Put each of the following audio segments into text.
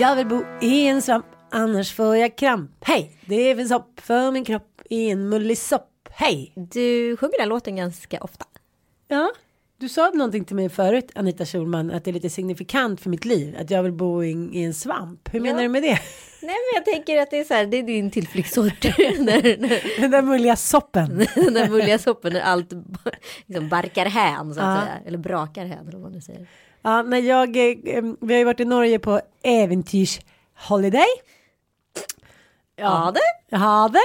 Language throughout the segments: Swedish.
Jag vill bo i en svamp, annars får jag kramp. Hej, det finns hopp för min kropp i en mullig sopp. Hej! Du sjunger den låten ganska ofta. Ja, du sa någonting till mig förut, Anita Schulman, att det är lite signifikant för mitt liv, att jag vill bo i, i en svamp. Hur menar Ja. du med det? Nej men jag tänker att det är så här, det är din tillflyktsort. Den där mulliga soppen. den där mulliga soppen när allt liksom barkar hän så att Ja. säga. Eller brakar hän eller vad man nu säger. Ja, när jag, eh, em, vi har ju varit i Norge på äventyrsholiday. Ja, det. Jag hade,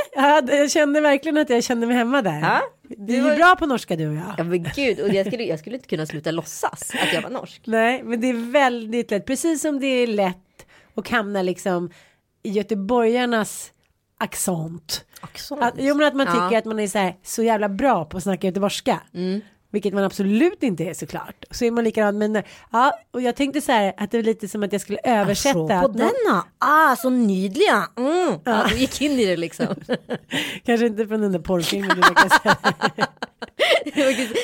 jag kände verkligen att jag kände mig hemma där. Ja, Vi är det ju bra på norska du och jag. Ja men gud, och jag skulle, jag skulle inte kunna sluta låtsas att jag var norsk. Nej, men det är väldigt lätt. Precis som det är lätt att hamna liksom i göteborgarnas accent. Att, jo men att man Ja. tycker att man är så, här, så jävla bra på att snacka göteborgska. Mm. Vilket man absolut inte är såklart. Så är man likadant. Men ja, och jag tänkte så här att det är lite som att jag skulle översätta. Så på denna, ah så nydliga. Mm. Ja, du gick in i det liksom. Kanske inte från den där porrfilmen.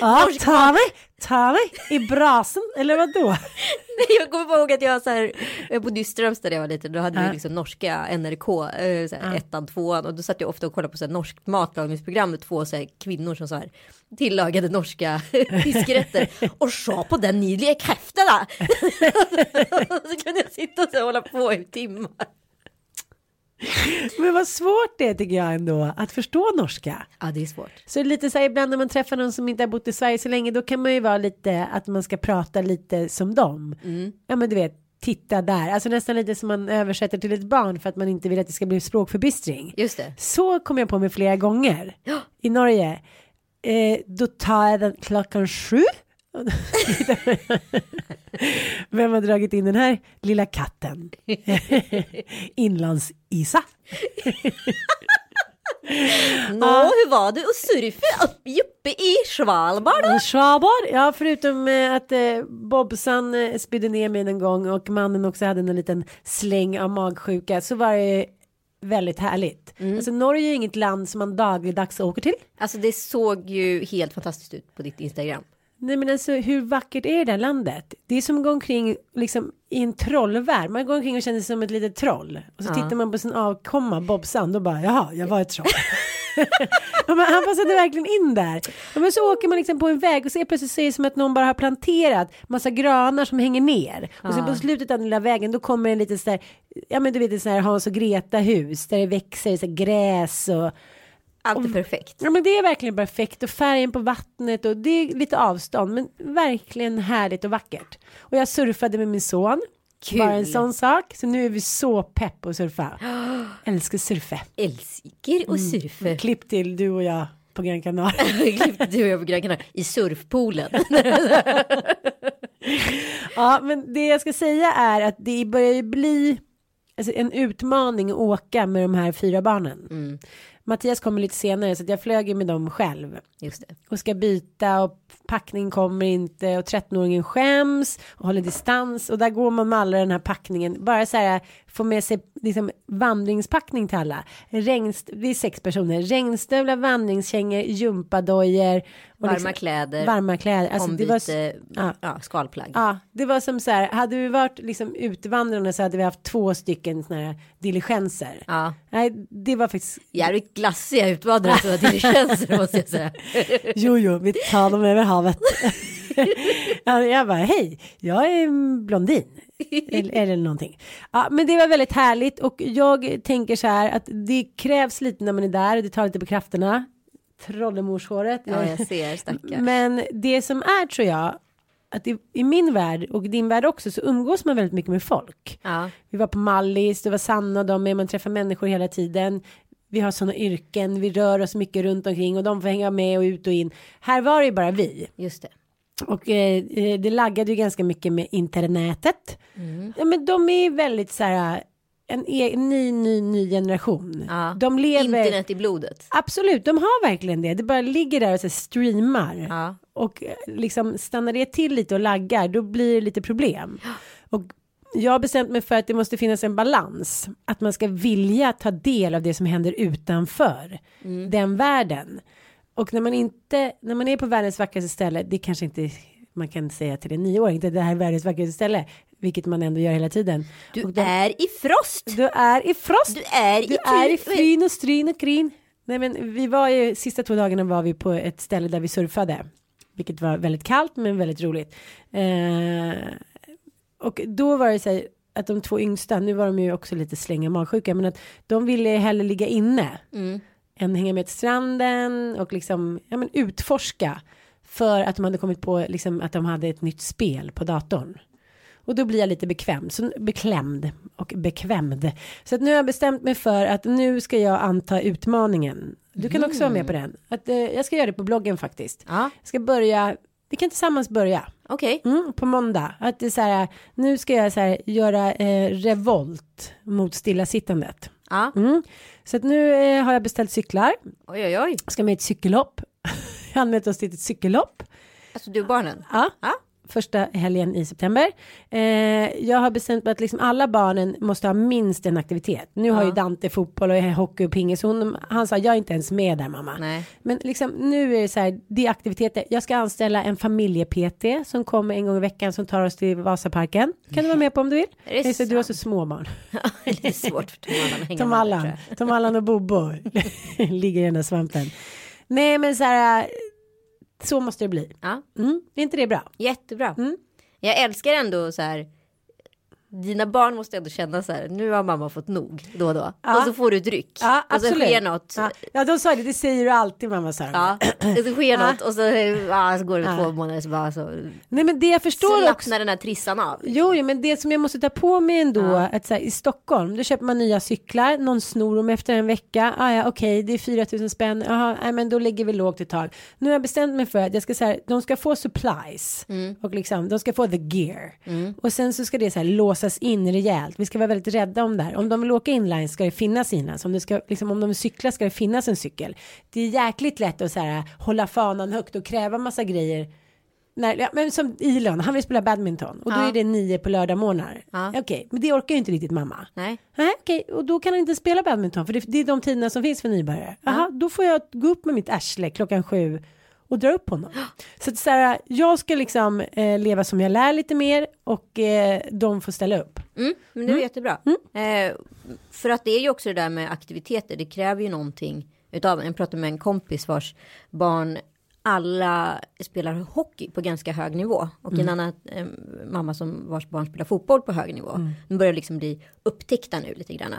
Ja, ta mig, ta mig i brasen, eller vad då? Jag kommer ihåg att jag så här, jag var på Nyströms där jag var liten, då hade vi liksom norska NRK, eh, så här, ettan, tvåan och då satt jag ofta och kollade på så här, norskt matlagningsprogram med två så här, kvinnor som så här, tillagade norska fiskrätter och sa på den nydliga kräftorna. så kunde jag sitta och så här, hålla på i timmar. Men vad svårt det är tycker jag ändå att förstå norska. Ja, det är svårt. Så lite så här ibland när man träffar någon som inte har bott i Sverige så länge då kan man ju vara lite att man ska prata lite som dem. Ja men du vet, titta där, alltså nästan lite som man översätter till ett barn för att man inte vill att det ska bli språkförbistring. Just det. Så kom jag på mig flera gånger i Norge. Eh, då tar jag den klockan sju. Vem har dragit in den här lilla katten? Inlands-Isa. Nå, hur var det att surfa upp, uppe i Svalbard? Svalbard, ja förutom eh, att eh, Bobsan eh, spydde ner mig en gång och mannen också hade en liten släng av magsjuka så var det väldigt härligt. Alltså Norge är inget land som man dagligdags åker till. Alltså det såg ju helt fantastiskt ut på ditt Instagram. Nej men alltså hur vackert är det där landet? Det är som att gå omkring liksom i en trollvärld. Man går omkring och känner sig som ett litet troll. Och så Ja. tittar man på sin avkomma Bobsan och bara jaha, jag var ett troll. han passade verkligen in där. Men så åker man liksom på en väg och ser plötsligt så är det som att någon bara har planterat massa granar som hänger ner. Och sen på slutet av den lilla vägen då kommer en lite så där, ja men du vet ett så här Hans och Greta hus där det växer så här gräs och Allt är perfekt. Ja men det är verkligen perfekt och färgen på vattnet och det är lite avstånd men verkligen härligt och vackert. Och jag surfade med min son. Kul. Bara en sån sak. Så nu är vi så pepp att surfa. Älskar surfa. Älskar och surfa. Klipp till du och jag på Gran Canaria. Klippte du och jag på Gran Canaria i surfpoolen. ja men det jag ska säga är att det börjar ju bli alltså, en utmaning att åka med de här fyra barnen. Mattias kommer lite senare så att jag flög ju med dem själv. Just det. och ska byta och packning kommer inte och 13-åringen skäms och håller distans och där går man med alla den här packningen bara så här få med sig liksom, vandringspackning till alla. Regnst vi är sex personer. Regnstövlar, vandringskängor, gympadojor. Varma liksom- kläder. Varma kläder. Alltså, det var, Ombyte, ja. ja. skalplagg. Ja, det var som så här, hade vi varit liksom utvandrande så hade vi haft två stycken såna här diligenser. Ja. Nej, det var faktiskt, Jävligt glassiga utvandrare som var diligenser måste jag säga. jo, jo, vi tar dem över havet. ja, jag bara, hej, jag är blondin. eller, eller någonting. Ja, men det var väldigt härligt och jag tänker så här att det krävs lite när man är där det tar lite på krafterna. Trollemorshåret. Ja, jag ser, stackars. Men det som är tror jag att i, i min värld och din värld också så umgås man väldigt mycket med folk. Ja. Vi var på Mallis, det var Sanna och de med, man träffar människor hela tiden. Vi har sådana yrken, vi rör oss mycket runt omkring och de får hänga med och ut och in. Här var det ju bara vi. Just det. Och eh, eh, det laggade ju ganska mycket med internetet. Mm. Ja men de är väldigt så här en e- ny, ny, ny generation. Ja. De lever. Internet i blodet. Absolut, de har verkligen det. Det bara ligger där och så streamar. Ja. Och eh, liksom stannar det till lite och laggar då blir det lite problem. Och jag har bestämt mig för att det måste finnas en balans. Att man ska vilja ta del av det som händer utanför den världen. Och när man inte, när man är på världens vackraste ställe, det kanske inte man kan säga till en nioåring, det det här är världens vackraste ställe, vilket man ändå gör hela tiden. Du de- är i frost. du är i frost. Du är Du i är i fryn och stryn och krin. Nej men vi var ju sista två dagarna var vi på ett ställe där vi surfade. Vilket var väldigt kallt men väldigt roligt. Eh, och då var det så här att de två yngsta, nu var de ju också lite slänga magsjuka, men att de ville hellre ligga inne. Mm. Än hänga med till stranden och liksom, ja men utforska. För att de hade kommit på liksom att de hade ett nytt spel på datorn. Och då blir jag lite bekväm, så beklämd och bekvämd. Så att nu har jag bestämt mig för att nu ska jag anta utmaningen. Du kan också vara med på den. Att, eh, jag ska göra det på bloggen faktiskt. Ja, Jag ska börja, vi kan tillsammans börja. okej. Mm, på måndag. Att det är så här, nu ska jag så här, göra eh, revolt mot stillasittandet. Ja. Mm. Så att nu eh, har jag beställt cyklar. Oj, oj, oj. Ska med ett cykellopp. jag anmält oss till ett cykellopp. Alltså du och barnen. Ja. Ja. Första helgen i september. Eh, jag har bestämt mig att liksom alla barnen måste ha minst en aktivitet. Nu har Ja. ju Dante fotboll och hockey och pingis. Hon, han sa jag är inte ens med där mamma. Nej. Men liksom nu är det så här, det är aktiviteter. Jag ska anställa en familje-PT som kommer en gång i veckan som tar oss till Vasaparken. Kan du vara med på om du vill? Är det så du har så små barn. det är svårt för Tom Allan att hänga Allan. Tom Allan och Bobo ligger i den där svampen. Nej men så här, så måste det bli. Ja, Mm, är inte det bra? jättebra. Mm. Jag älskar ändå så här. Dina barn måste ändå känna så här. Nu har mamma fått nog då och då. Ja. Och så får du ett ryck. Ja, och så sker något. Ja, ja de sa det, det säger du alltid mamma sa. Ja, och så sker Ja. något och så, ja, så går det två månader så bara så Nej men det jag förstår också. slappnar den här trissan av. Jo, jo, men det som jag måste ta på mig ändå, att så här, i Stockholm, då köper man nya cyklar, någon snor dem efter en vecka, ah, ja okej, det är 4000 spänn, jaha, nej, men då lägger vi lågt ett tag. Nu har jag bestämt mig för att jag ska så här, de ska få supplies Mm. och liksom, de ska få the gear. Och sen så ska det så här låsas in rejält, vi ska vara väldigt rädda om det här. Om de vill åka inline ska det finnas inlines, om, ska, liksom, om de vill cykla ska det finnas en cykel. Det är jäkligt lätt att så här, hålla fanan högt och kräva massa grejer när, ja, men som Elon, han vill spela badminton och då Ja. är det nio på lördagmorgnar. Ja. Okej, men det orkar ju inte riktigt mamma. Nej. Nej, okej, och då kan han inte spela badminton för det, det är de tiderna som finns för nybörjare. Jaha, då får jag gå upp med mitt arsle klockan sju och dra upp honom. Så att så här, jag ska liksom eh, leva som jag lär lite mer och eh, de får ställa upp. Mm, men det är jättebra. Eh, för att det är ju också det där med aktiviteter. Det kräver ju någonting utav. Jag pratade med en kompis vars barn alla spelar hockey på ganska hög nivå. Och en annan eh, mamma som vars barn spelar fotboll på hög nivå. De börjar liksom bli upptäckta nu lite grann.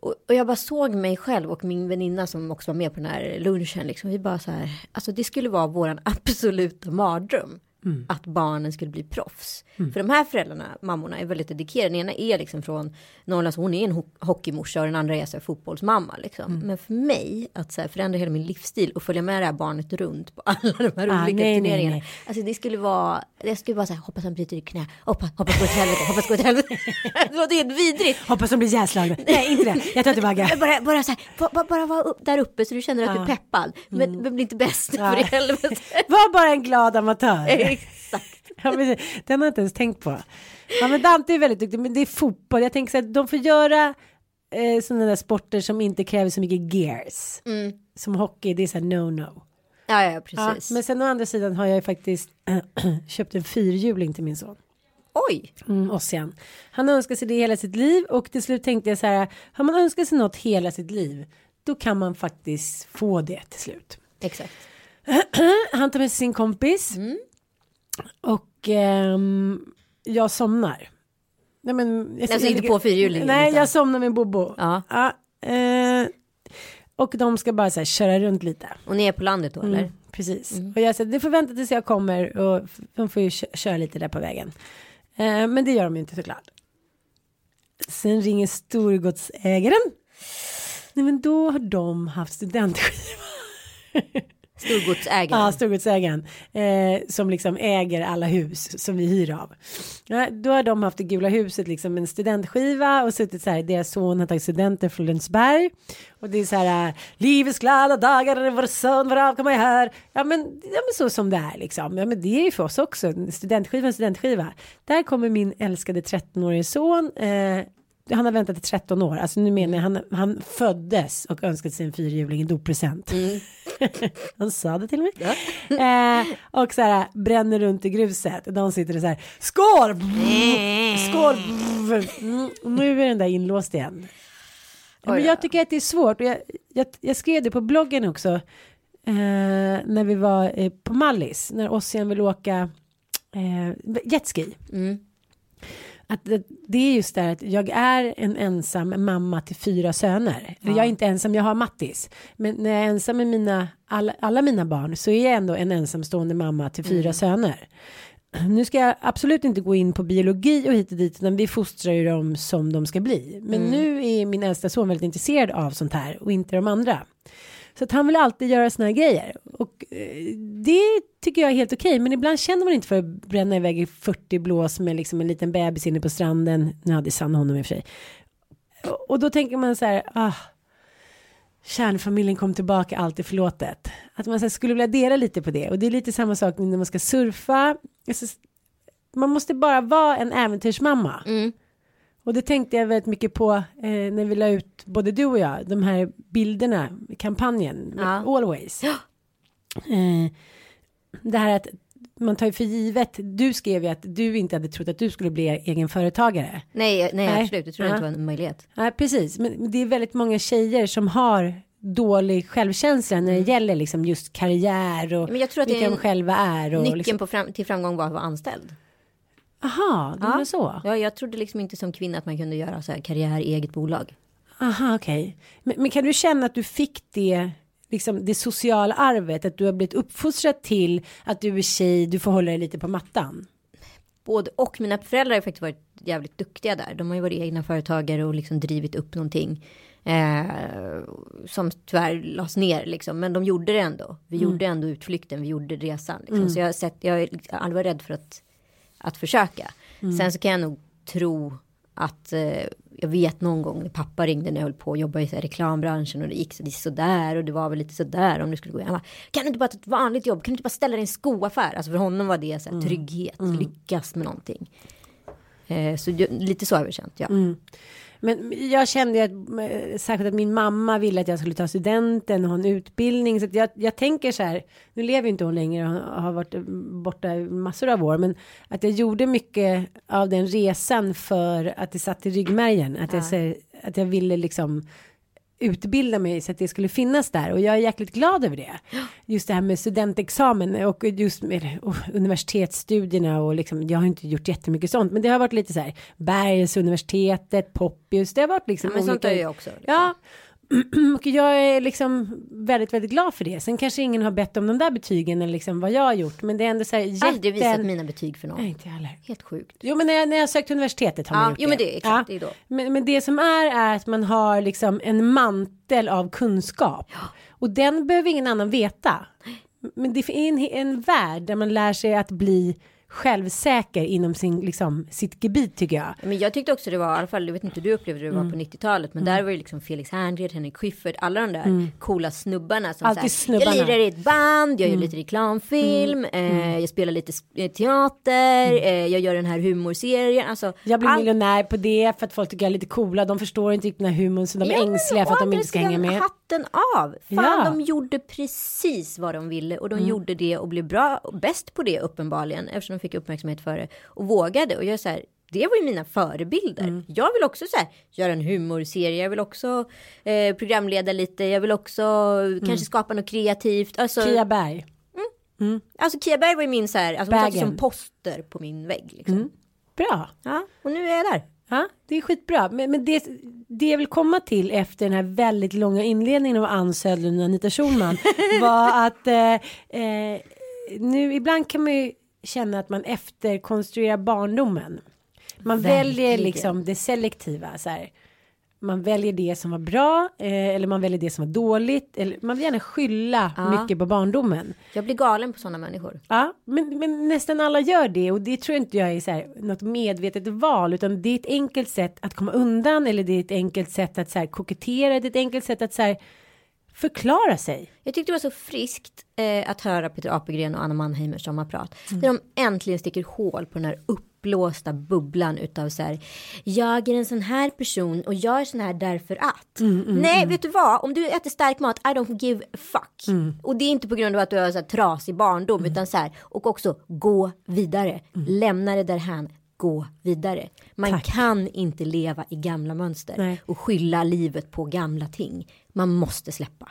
Och, och jag bara såg mig själv och min väninna som också var med på den här lunchen. Liksom, vi bara så här, alltså det skulle vara våran absoluta mardröm. Att barnen skulle bli proffs. För de här föräldrarna, mammorna, är väldigt dedikerade. Den ena är liksom från Norrland, så hon är en ho- hockeymorsa och den andra är så här, fotbollsmamma. Liksom. Men för mig, att så här, förändra hela min livsstil och följa med det här barnet runt på alla de här Ah, olika nej, turneringarna. nej. Alltså det skulle vara, det skulle vara så här, hoppas han bryter i knä, hoppas, hoppas gå till helvete, hoppas gå till helvete. det låter helt vidrigt. Hoppas de blir ihjälslagna. Nej, inte det. Jag tar tillbaka. Bara, bara, så här, bara, bara, vara upp, där uppe så du känner att du Ja. är peppad. Men, men bli inte bäst Ja. för i helvete. Var bara en glad amatör. Exakt. Ja, men, den har jag inte ens tänkt på. Ja, men Dante är väldigt duktig, men det är fotboll. Jag tänker så att de får göra eh, sådana där sporter som inte kräver så mycket gears. Mm. Som hockey, det är så här no-no. Ja, ja Ja, precis. men sen å andra sidan har jag ju faktiskt köpt en fyrhjuling till min son. Oj, Mm, Ossian. Han önskar sig det hela sitt liv och till slut tänkte jag så här, har man önskat sig något hela sitt liv, då kan man faktiskt få det till slut. exakt. Han tar med sig sin kompis och ehm, jag somnar. Nej, men, jag Alltså inte på fyrhjulingen, Nej, utan- jag somnar med Bobo. Ja. eh, och de ska bara så här, köra runt lite. Och ni är på landet då eller? Mm, precis. Och jag säger, det får vänta tills jag kommer och de får ju kö- köra lite där på vägen. Eh, men det gör de ju inte såklart. Sen ringer storgodsägaren. Nej men då har de haft studentskiva. Storgodsägaren. Ja, storgodsägaren. Eh, som liksom äger alla hus som vi hyr av. Ja, då har de haft det gula huset liksom en studentskiva och suttit så här. Deras son har tagit studenten från Lundsberg. Och det är så här. Eh, Livets glada dagar, vår son, varav kommer jag här. Ja men, ja men så som det är liksom. Ja men det är ju för oss också. Studentskiva, studentskiva. Där kommer min älskade 13-årige son. Eh, han har väntat i 13 år. Alltså nu menar jag han, han föddes och önskade sig en fyrhjuling i doppresent. han sa det till mig. Eh, och så här bränner runt i gruset. De sitter och så här skål! Skål! Mm, nu är den där inlåst igen. Ja, men jag tycker att det är svårt. Och jag, jag, jag skrev det på bloggen också. Eh, när vi var eh, på Mallis. När Ossian vill åka eh, jetski. Mm. Att det, det är just det här att jag är en ensam mamma till fyra söner. Eller Jag är inte ensam, jag har Mattis. Men när jag är ensam med mina, alla, alla mina barn så är jag ändå en ensamstående mamma till fyra söner. Nu ska jag absolut inte gå in på biologi och hit och dit utan vi fostrar ju dem som de ska bli. Men nu är min äldsta son väldigt intresserad av sånt här och inte de andra. Så att han vill alltid göra såna här grejer. Det tycker jag är helt okej. Men ibland känner man inte för att bränna iväg i 40 blås med liksom en liten bebis inne på stranden. Nu hade Sanna honom i och för sig. Och, då tänker man så här. Ah, kärnfamiljen kom tillbaka, allt är förlåtet. Att man här, skulle vilja dela lite på det. Och det är lite samma sak när man ska surfa. Alltså, man måste bara vara en äventyrsmamma. Mm. Och det tänkte jag väldigt mycket på eh, när vi la ut, både du och jag, de här bilderna, kampanjen, Ja. Always. Eh, det här att man tar ju för givet, du skrev ju att du inte hade trott att du skulle bli egen företagare. Nej, nej, Nej. absolut. Jag tror Ja. inte det var en möjlighet. Nej, precis, men det är väldigt många tjejer som har dålig självkänsla när det gäller liksom just karriär och Men jag tror att det vilka de själva är. Och Nyckeln liksom, på fram, till framgång var att vara anställd. aha, det Ja. var så. Ja, jag trodde liksom inte som kvinna att man kunde göra så här karriär i eget bolag. Aha, okej. Men, men kan du känna att du fick det, liksom det sociala arvet, att du har blivit uppfostrad till att du är tjej, du får hålla dig lite på mattan? Både och mina föräldrar har faktiskt varit jävligt duktiga där. De har ju varit egna företagare och liksom drivit upp någonting. Eh, som tyvärr lades ner liksom. Men de gjorde det ändå. Vi gjorde ändå utflykten, vi gjorde resan. Liksom. Så jag har sett, jag är varit rädd för att, att försöka. Sen så kan jag nog tro att eh, jag vet någon gång när pappa ringde när jag höll på att jobba i reklambranschen och det gick så, det är sådär och det var väl lite sådär om du skulle gå. Bara, kan du inte bara ta ett vanligt jobb? Kan du inte bara ställa dig i en skoaffär? Alltså för honom var det så här, trygghet, lyckas med någonting. Eh, så lite så har vi känt, ja. Men jag kände ju att, eh, särskilt att min mamma ville att jag skulle ta studenten och ha en utbildning. Så att jag, jag tänker så här, nu lever inte hon längre och har- varit borta i massor av år. Men att jag gjorde mycket av den resan för att det satt i ryggmärgen. Att, jag, säger- att jag ville liksom utbilda mig så att det skulle finnas där och jag är jäkligt glad över det. Just det här med studentexamen och just med och universitetsstudierna och liksom jag har inte gjort jättemycket sånt men det har varit lite så här Bergs universitetet, Poppius, det har varit liksom Ja, men sånt olika- har jag också, liksom. Ja. Och jag är liksom väldigt, väldigt glad för det. Sen kanske ingen har bett om de där betygen eller liksom vad jag har gjort. Men det är ändå så här jätten... Aldrig visat mina betyg för någon. Nej, inte heller. Helt sjukt. Jo, men när jag, när jag sökte universitetet har man Ja, gjort jo, men det exakt, det är då. Men, men det som är är att man har liksom en mantel av kunskap. Och den behöver ingen annan veta. Men det är en, en värld där man lär sig att bli självsäker inom sin, liksom, sitt gebit tycker jag. Men jag tyckte också det var, i alla fall, jag vet inte hur du upplevde det var Mm. på 90-talet, men där var det liksom Felix Herngren, Henrik Schyffert, alla de där coola snubbarna som Mm. Alltid så här, snubbarna. Mm. jag lirar i ett band, jag gör lite reklamfilm, eh, jag spelar lite eh, teater, eh, jag gör den här humorserien, alltså. Mm. Jag blir allt- miljonär på det för att folk tycker jag är lite coola. De förstår inte riktigt den här humorn så de är Ja, ängsliga för att de inte ska hänga med. Hatten av. Fan, Ja. de gjorde precis vad de ville och de gjorde det och blev bra, bäst på det uppenbarligen eftersom de fick uppmärksamhet för det och vågade och jag så här, det var ju mina förebilder. Jag vill också så här, göra en humorserie, jag vill också eh, programleda lite, jag vill också kanske skapa något kreativt. Alltså, Kia Berg. alltså Kia Berg var ju min så här, alltså hon satt som poster på min vägg. Liksom. Bra. Ja, och nu är jag där. Ja, det är skitbra. Men, men det, det jag vill komma till efter den här väldigt långa inledningen av Ann Södlund och Anita Schulman var att eh, eh, nu ibland kan man ju känna att man efterkonstruerar barndomen. Man väljer Verkligen. liksom det selektiva. Så här. Man väljer det som var bra eh, eller man väljer det som var dåligt. Eller, man vill gärna skylla Ja. mycket på barndomen. Jag blir galen på sådana människor. Ja, men, men nästan alla gör det och det tror jag inte jag är så här, något medvetet val utan det är ett enkelt sätt att komma undan eller det är ett enkelt sätt att så här, kokettera, det är ett enkelt sätt att så här, förklara sig. Jag tyckte det var så friskt eh, att höra Peter Apelgren och Anna Mannheimers sommarprat. Där de äntligen sticker hål på den här uppblåsta bubblan utav så här. Jag är en sån här person och jag är sån här därför att. Nej, vet du vad? Om du äter stark mat, I don't give a fuck. Och det är inte på grund av att du har så här trasig barndom utan så här. Och också gå vidare. Lämna det därhän. Gå vidare. Man Tack. kan inte leva i gamla mönster Nej. och skylla livet på gamla ting. Man måste släppa.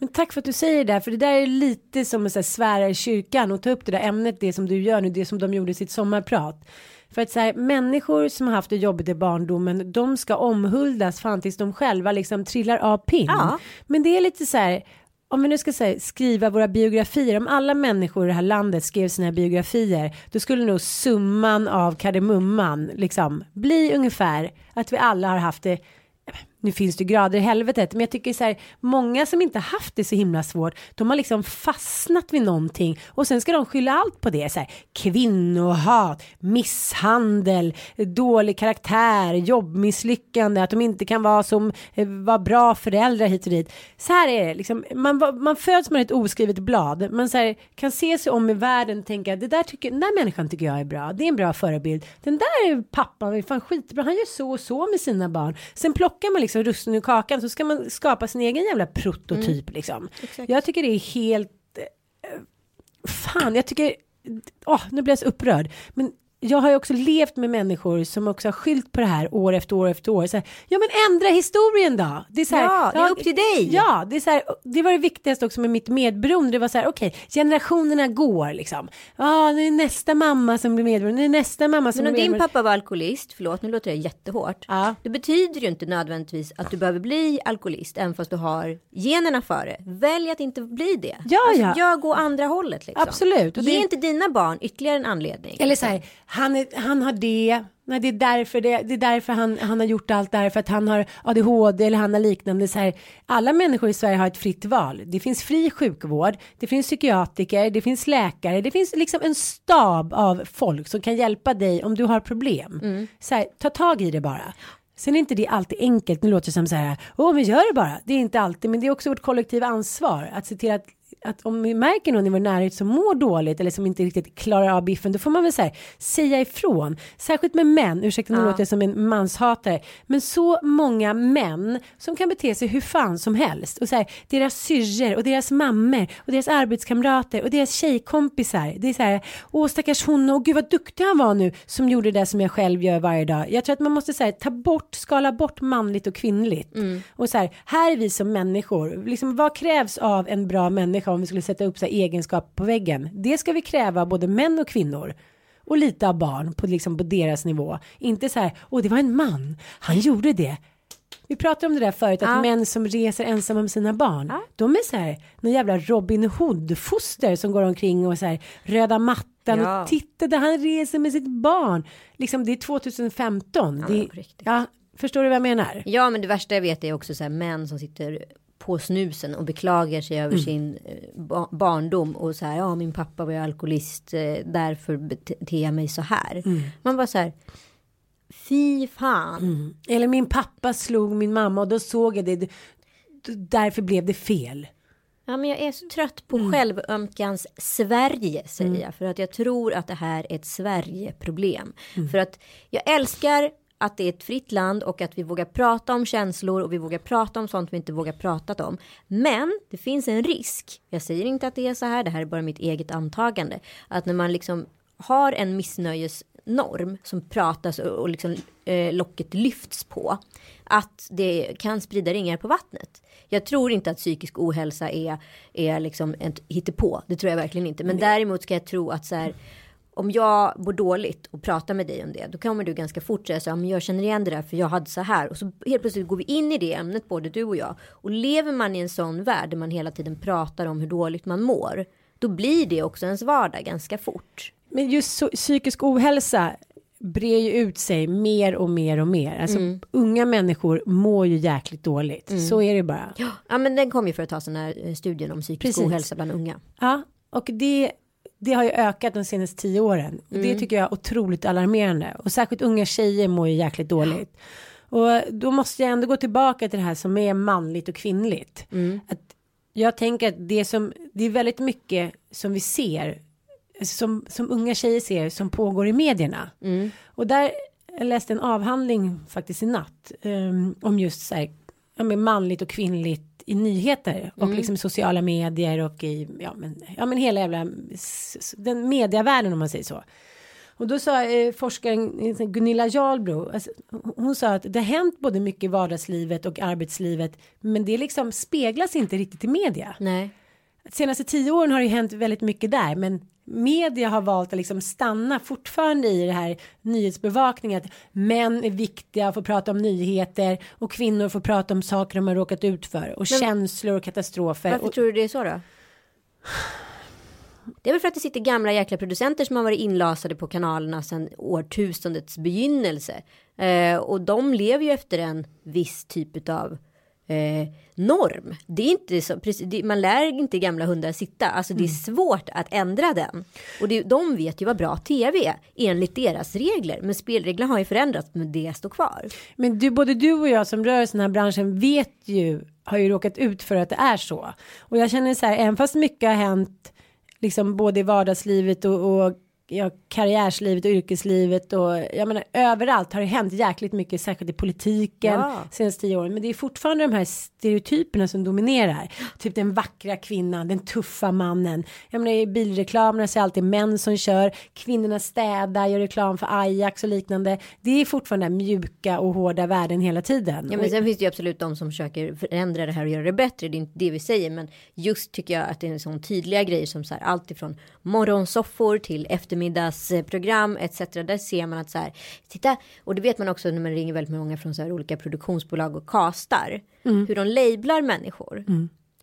Men tack för att du säger det där, för det där är lite som att här, svära i kyrkan och ta upp det där ämnet, det som du gör nu, det som de gjorde i sitt sommarprat. För att så här, människor som har haft det jobbigt i barndomen, de ska omhuldas fan tills de själva liksom trillar av pinn. Ja. Men det är lite så här, om vi nu ska säga, skriva våra biografier, om alla människor i det här landet skrev sina biografier, då skulle nog summan av kardemumman liksom bli ungefär att vi alla har haft det nu finns det grader i helvetet, men jag tycker så här, många som inte haft det så himla svårt, de har liksom fastnat vid någonting och sen ska de skylla allt på det. Så här, kvinnohat, misshandel, dålig karaktär, jobbmisslyckande, att de inte kan vara som, eh, var bra föräldrar hit och dit. Så här är det, liksom, man, man föds med ett oskrivet blad, man så här, kan se sig om i världen och tänka, det där tycker, den där människan tycker jag är bra, det är en bra förebild. Den där pappan är fan skitbra, han gör så och så med sina barn. Sen plockar man liksom russinen ur kakan så ska man skapa sin egen jävla prototyp liksom. Jag tycker det är helt eh, fan, jag tycker, åh, nu blir jag så upprörd. Men jag har ju också levt med människor som också har skylt på det här år efter år efter år. Så här, ja men ändra historien då. Det är så här, Ja, det är upp till dig. Ja, det är så här, det var det viktigaste också med mitt medberoende. Det var så här, okej, generationerna går liksom. Ja, nu är nästa mamma som blir medberoende, nu är nästa mamma som Men om blir din medberoende. pappa var alkoholist, förlåt nu låter det jättehårt. Ja. Det betyder ju inte nödvändigtvis att du behöver bli alkoholist även fast du har generna för det. Välj att inte bli det. Ja, alltså, ja. Jag går andra hållet liksom. Absolut, och Ge det- inte dina barn ytterligare en anledning. Eller så här, han, är, han har det, nej det är därför, det, det är därför han, han har gjort allt där, för att han har ADHD eller han har liknande. Så här, alla människor i Sverige har ett fritt val. Det finns fri sjukvård, det finns psykiatriker, det finns läkare, det finns liksom en stab av folk som kan hjälpa dig om du har problem. Så här, ta tag i det bara. Sen är inte det alltid enkelt, nu låter det som så här, åh men gör det bara. Det är inte alltid, men det är också vårt kollektiva ansvar att se till att att om vi märker någon i vår närhet som mår dåligt eller som inte riktigt klarar av biffen, då får man väl så här, säga ifrån. Särskilt med män, ursäkta nu Ja. låter jag som en manshatare, men så många män som kan bete sig hur fan som helst. Och så här, deras syrror och deras mammor och deras arbetskamrater och deras tjejkompisar. Det är så här, åh stackars hon och gud vad duktig han var nu som gjorde det som jag själv gör varje dag. Jag tror att man måste så här, ta bort, skala bort manligt och kvinnligt. Och så här, här är vi som människor, liksom, vad krävs av en bra människa om vi skulle sätta upp så egenskaper på väggen? Det ska vi kräva både män och kvinnor. Och lite av barn på, liksom, på deras nivå. Inte så här, åh det var en man, han gjorde det. Vi pratade om det där förut, att Ja. män som reser ensamma med sina barn, de är så här, någon jävla Robin Hood-foster som går omkring och så här, röda mattan Ja. och titta där han reser med sitt barn. Liksom det är 2015. Ja, det, ja, förstår du vad jag menar? Ja men det värsta jag vet är också så här män som sitter på snusen och beklagar sig över sin eh, ba barndom och så här, ja min pappa var ju alkoholist, eh, därför beter jag mig så här. Man bara så här, fy fan. Eller min pappa slog min mamma och då såg jag det. Därför blev det fel. Ja, men jag är så trött på självömkans Sverige säger jag. För att jag tror att det här är ett Sverigeproblem. För att jag älskar att det är ett fritt land och att vi vågar prata om känslor och vi vågar prata om sånt vi inte vågar prata om. Men det finns en risk. Jag säger inte att det är så här. Det här är bara mitt eget antagande. Att när man liksom har en missnöjesnorm som pratas och, liksom eh, locket lyfts på. Att det kan sprida ringar på vattnet. Jag tror inte att psykisk ohälsa är, är liksom ett hittepå. Det tror jag verkligen inte. Men däremot ska jag tro att så här. Om jag mår dåligt och pratar med dig om det. Då kommer du ganska fort säga så här. Men jag känner igen det där för jag hade så här. Och så helt plötsligt går vi in i det ämnet både du och jag. Och lever man i en sån värld där man hela tiden pratar om hur dåligt man mår. Då blir det också ens vardag ganska fort. Men just så, psykisk ohälsa brer ju ut sig mer och mer och mer. Alltså unga människor mår ju jäkligt dåligt. Så är det bara. Ja men den kom ju för att ta sån här eh, studien om psykisk Precis. ohälsa bland unga. Ja, och det, det har ju ökat de senaste tio åren. Och Mm. det tycker jag är otroligt alarmerande. Och särskilt unga tjejer mår ju jäkligt dåligt. Och då måste jag ändå gå tillbaka till det här som är manligt och kvinnligt. Mm. Att jag tänker att det som, det är väldigt mycket som vi ser, som, som unga tjejer ser, som pågår i medierna. Mm. Och där, jag läste en avhandling faktiskt i natt, um, om just så här, ja, manligt och kvinnligt i nyheter och liksom sociala medier och i, ja men, ja men hela jävla, den mediavärlden om man säger så. Och då sa eh, forskaren eh, Gunilla Jarlbro, alltså, hon- sa att det har hänt både mycket i vardagslivet och arbetslivet, men det liksom speglas inte riktigt i media. Nej. Senaste tio åren har det hänt väldigt mycket där, men media har valt att liksom stanna fortfarande i det här nyhetsbevakningen att män är viktiga och får prata om nyheter och kvinnor får prata om saker de har råkat ut för och känslor och katastrofer. Varför Och, tror du det är så då? Det är väl för att det sitter gamla jäkla producenter som har varit inlasade på kanalerna sedan årtusendets begynnelse. Eh, och de lever ju efter en viss typ av eh, norm. Det är inte så, precis, man lär inte gamla hundar sitta. Alltså det är svårt att ändra den. Och det, de vet ju vad bra tv är enligt deras regler. Men spelreglerna har ju förändrats men det står kvar. men du, både du och jag som rör den här branschen vet ju, har ju råkat ut för att det är så. Och jag känner så här, även fast mycket har hänt liksom både i vardagslivet och, och ja, karriärslivet och yrkeslivet och jag menar överallt har det hänt jäkligt mycket särskilt i politiken Ja. senaste tio åren. Men det är fortfarande de här stereotyperna som dominerar. Typ den vackra kvinnan den tuffa mannen. Jag menar i bilreklamerna så är det alltid män som kör. Kvinnorna städar gör reklam för Ajax och liknande. Det är fortfarande mjuka och hårda världen hela tiden. Ja, men sen finns det ju absolut de som försöker förändra det här och göra det bättre. Det är inte det vi säger, men just tycker jag att det är en sån tydliga grej som så här allt ifrån morgonsoffor till eftermiddagsprogram etc. Där ser man att så här titta och det vet man också när man ringer väldigt många från så här olika produktionsbolag och castar hur de lablar människor.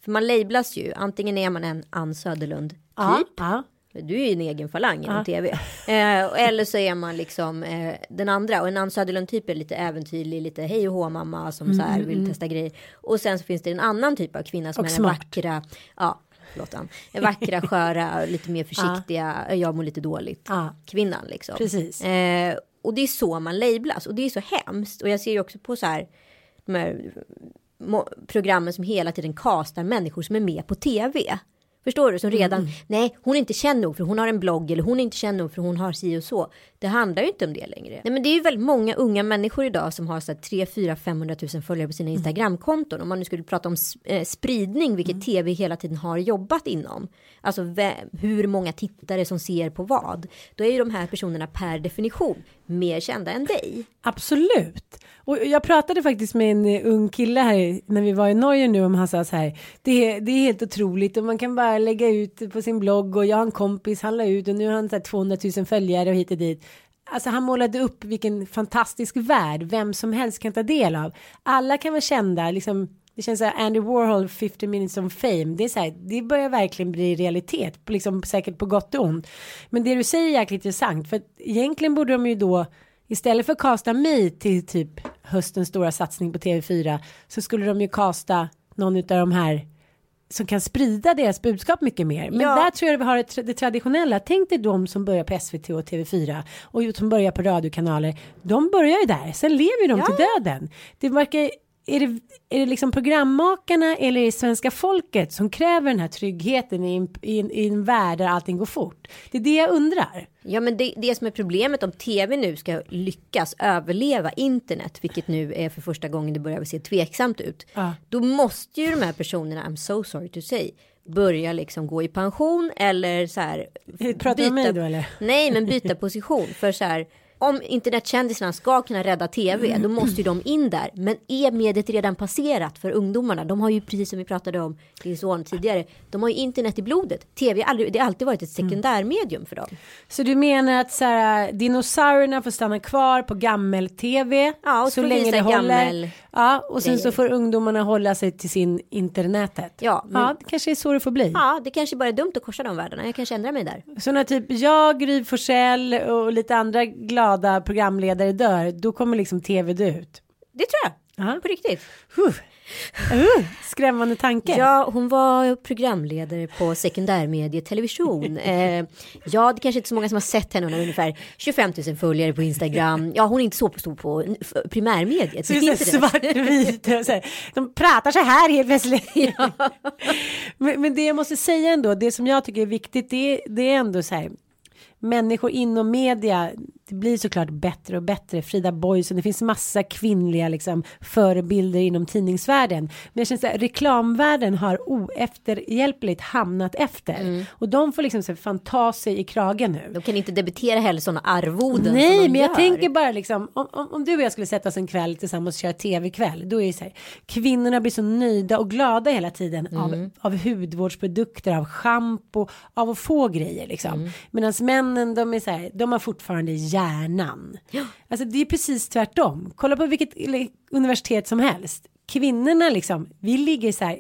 För man lablas ju antingen är man en Ann Söderlund typ. ja, ja. Du är ju en egen falang inom tv. Eh, eller så är man liksom eh, den andra. Och en Ann Söderlund typ är lite äventyrlig, lite hej och hå mamma som så här vill testa grejer. Och sen så finns det en annan typ av kvinna som Och är den smart. vackra, ja, förlåt Ann, Den vackra, sköra, lite mer försiktiga, jag mår lite dåligt. Ja. Kvinnan liksom. Precis. Eh, och det är så man lablas och det är så hemskt. Och jag ser ju också på så här, de här programmen som hela tiden kastar människor som är med på tv. Förstår du? Som redan, nej hon är inte känd nog för hon har en blogg eller hon är inte känd nog för hon har si och så. Det handlar ju inte om det längre. Nej men det är ju väldigt många unga människor idag som har så här 3, 4, 500 000 följare på sina Instagramkonton. Om man nu skulle prata om eh, spridning, vilket tv hela tiden har jobbat inom. Alltså vem, hur många tittare som ser på vad. Då är ju de här personerna per definition mer kända än dig. Absolut. Och jag pratade faktiskt med en eh, ung kille här när vi var i Norge nu om han sa så här. Det är, det är helt otroligt och man kan bara lägga ut på sin blogg och jag har en kompis han la ut och nu har han så här 200 000 följare och hit och dit. Alltså han målade upp vilken fantastisk värld vem som helst kan ta del av. Alla kan vara kända liksom. Det känns så här Andy Warhol 50 minutes of fame. Det är så här, det börjar verkligen bli realitet, på liksom säkert på gott och ont. Men det du säger är jäkligt intressant för egentligen borde de ju då Istället för att kasta mig till typ höstens stora satsning på TV4 så skulle de ju kasta någon av de här som kan sprida deras budskap mycket mer. Men Ja. där tror jag vi har det, traditionella. Tänk dig de som börjar på SVT och TV4 och som börjar på radiokanaler. De börjar ju där, sen lever ju de till döden. Det verkar är det, är det liksom programmakarna eller är det svenska folket som kräver den här tryggheten i en, i en, i en värld där allting går fort? Det är det jag undrar. Ja men det, det som är problemet om tv nu ska lyckas överleva internet, vilket nu är för första gången det börjar se tveksamt ut. Ja. Då måste ju de här personerna, I'm so sorry to say, börja liksom gå i pension eller så här. Pratar om mig då, eller? Nej men byta position för så här. Om internetkändisarna ska kunna rädda tv, då måste ju de in där. Men är mediet redan passerat för ungdomarna? De har ju precis som vi pratade om din son tidigare. De har ju internet i blodet. Tv har aldrig, det har alltid varit ett sekundärmedium för dem. Så du menar att så här, dinosaurierna får stanna kvar på gammel-tv Ja, så länge det håller? gammel Ja, och sen så får ungdomarna hålla sig till sin internätet. Ja, men- ja, det kanske är så det får bli. Ja, det kanske bara är dumt att korsa de världarna. Jag kanske ändrar mig där. Så när typ jag, Gry Forssell och lite andra glada programledare dör, då kommer liksom tv dö ut. Det tror jag. Ja. På riktigt. Uh. Uh, skrämmande tanke. Ja, hon var programledare på sekundärmedietelevision. eh, ja, det kanske inte är så många som har sett henne. Hon har ungefär 25 000 följare på Instagram. Ja, hon är inte så stor på primärmediet. Så det här svartvit. De pratar så här helt plötsligt. men, men det jag måste säga ändå, det som jag tycker är viktigt, det, det är ändå så här. Människor inom media, det blir såklart bättre och bättre. Frida Boysen, det finns massa kvinnliga liksom, förebilder inom tidningsvärlden. Men jag känner att reklamvärlden har oefterhjälpligt hamnat efter. Och de får liksom så fan ta sig i kragen nu. De kan inte debitera heller sådana arvoden Nej, men jag gör. tänker bara liksom om, om, om du och jag skulle sätta oss en kväll tillsammans och köra tv-kväll. Då är det så här, kvinnorna blir så nöjda och glada hela tiden Mm. av, av hudvårdsprodukter, av schampo, av att få grejer liksom. Mm. Medan männen, de är så här, de har fortfarande hjärnan. Alltså det är precis tvärtom. Kolla på vilket universitet som helst. Kvinnorna liksom, vi ligger så här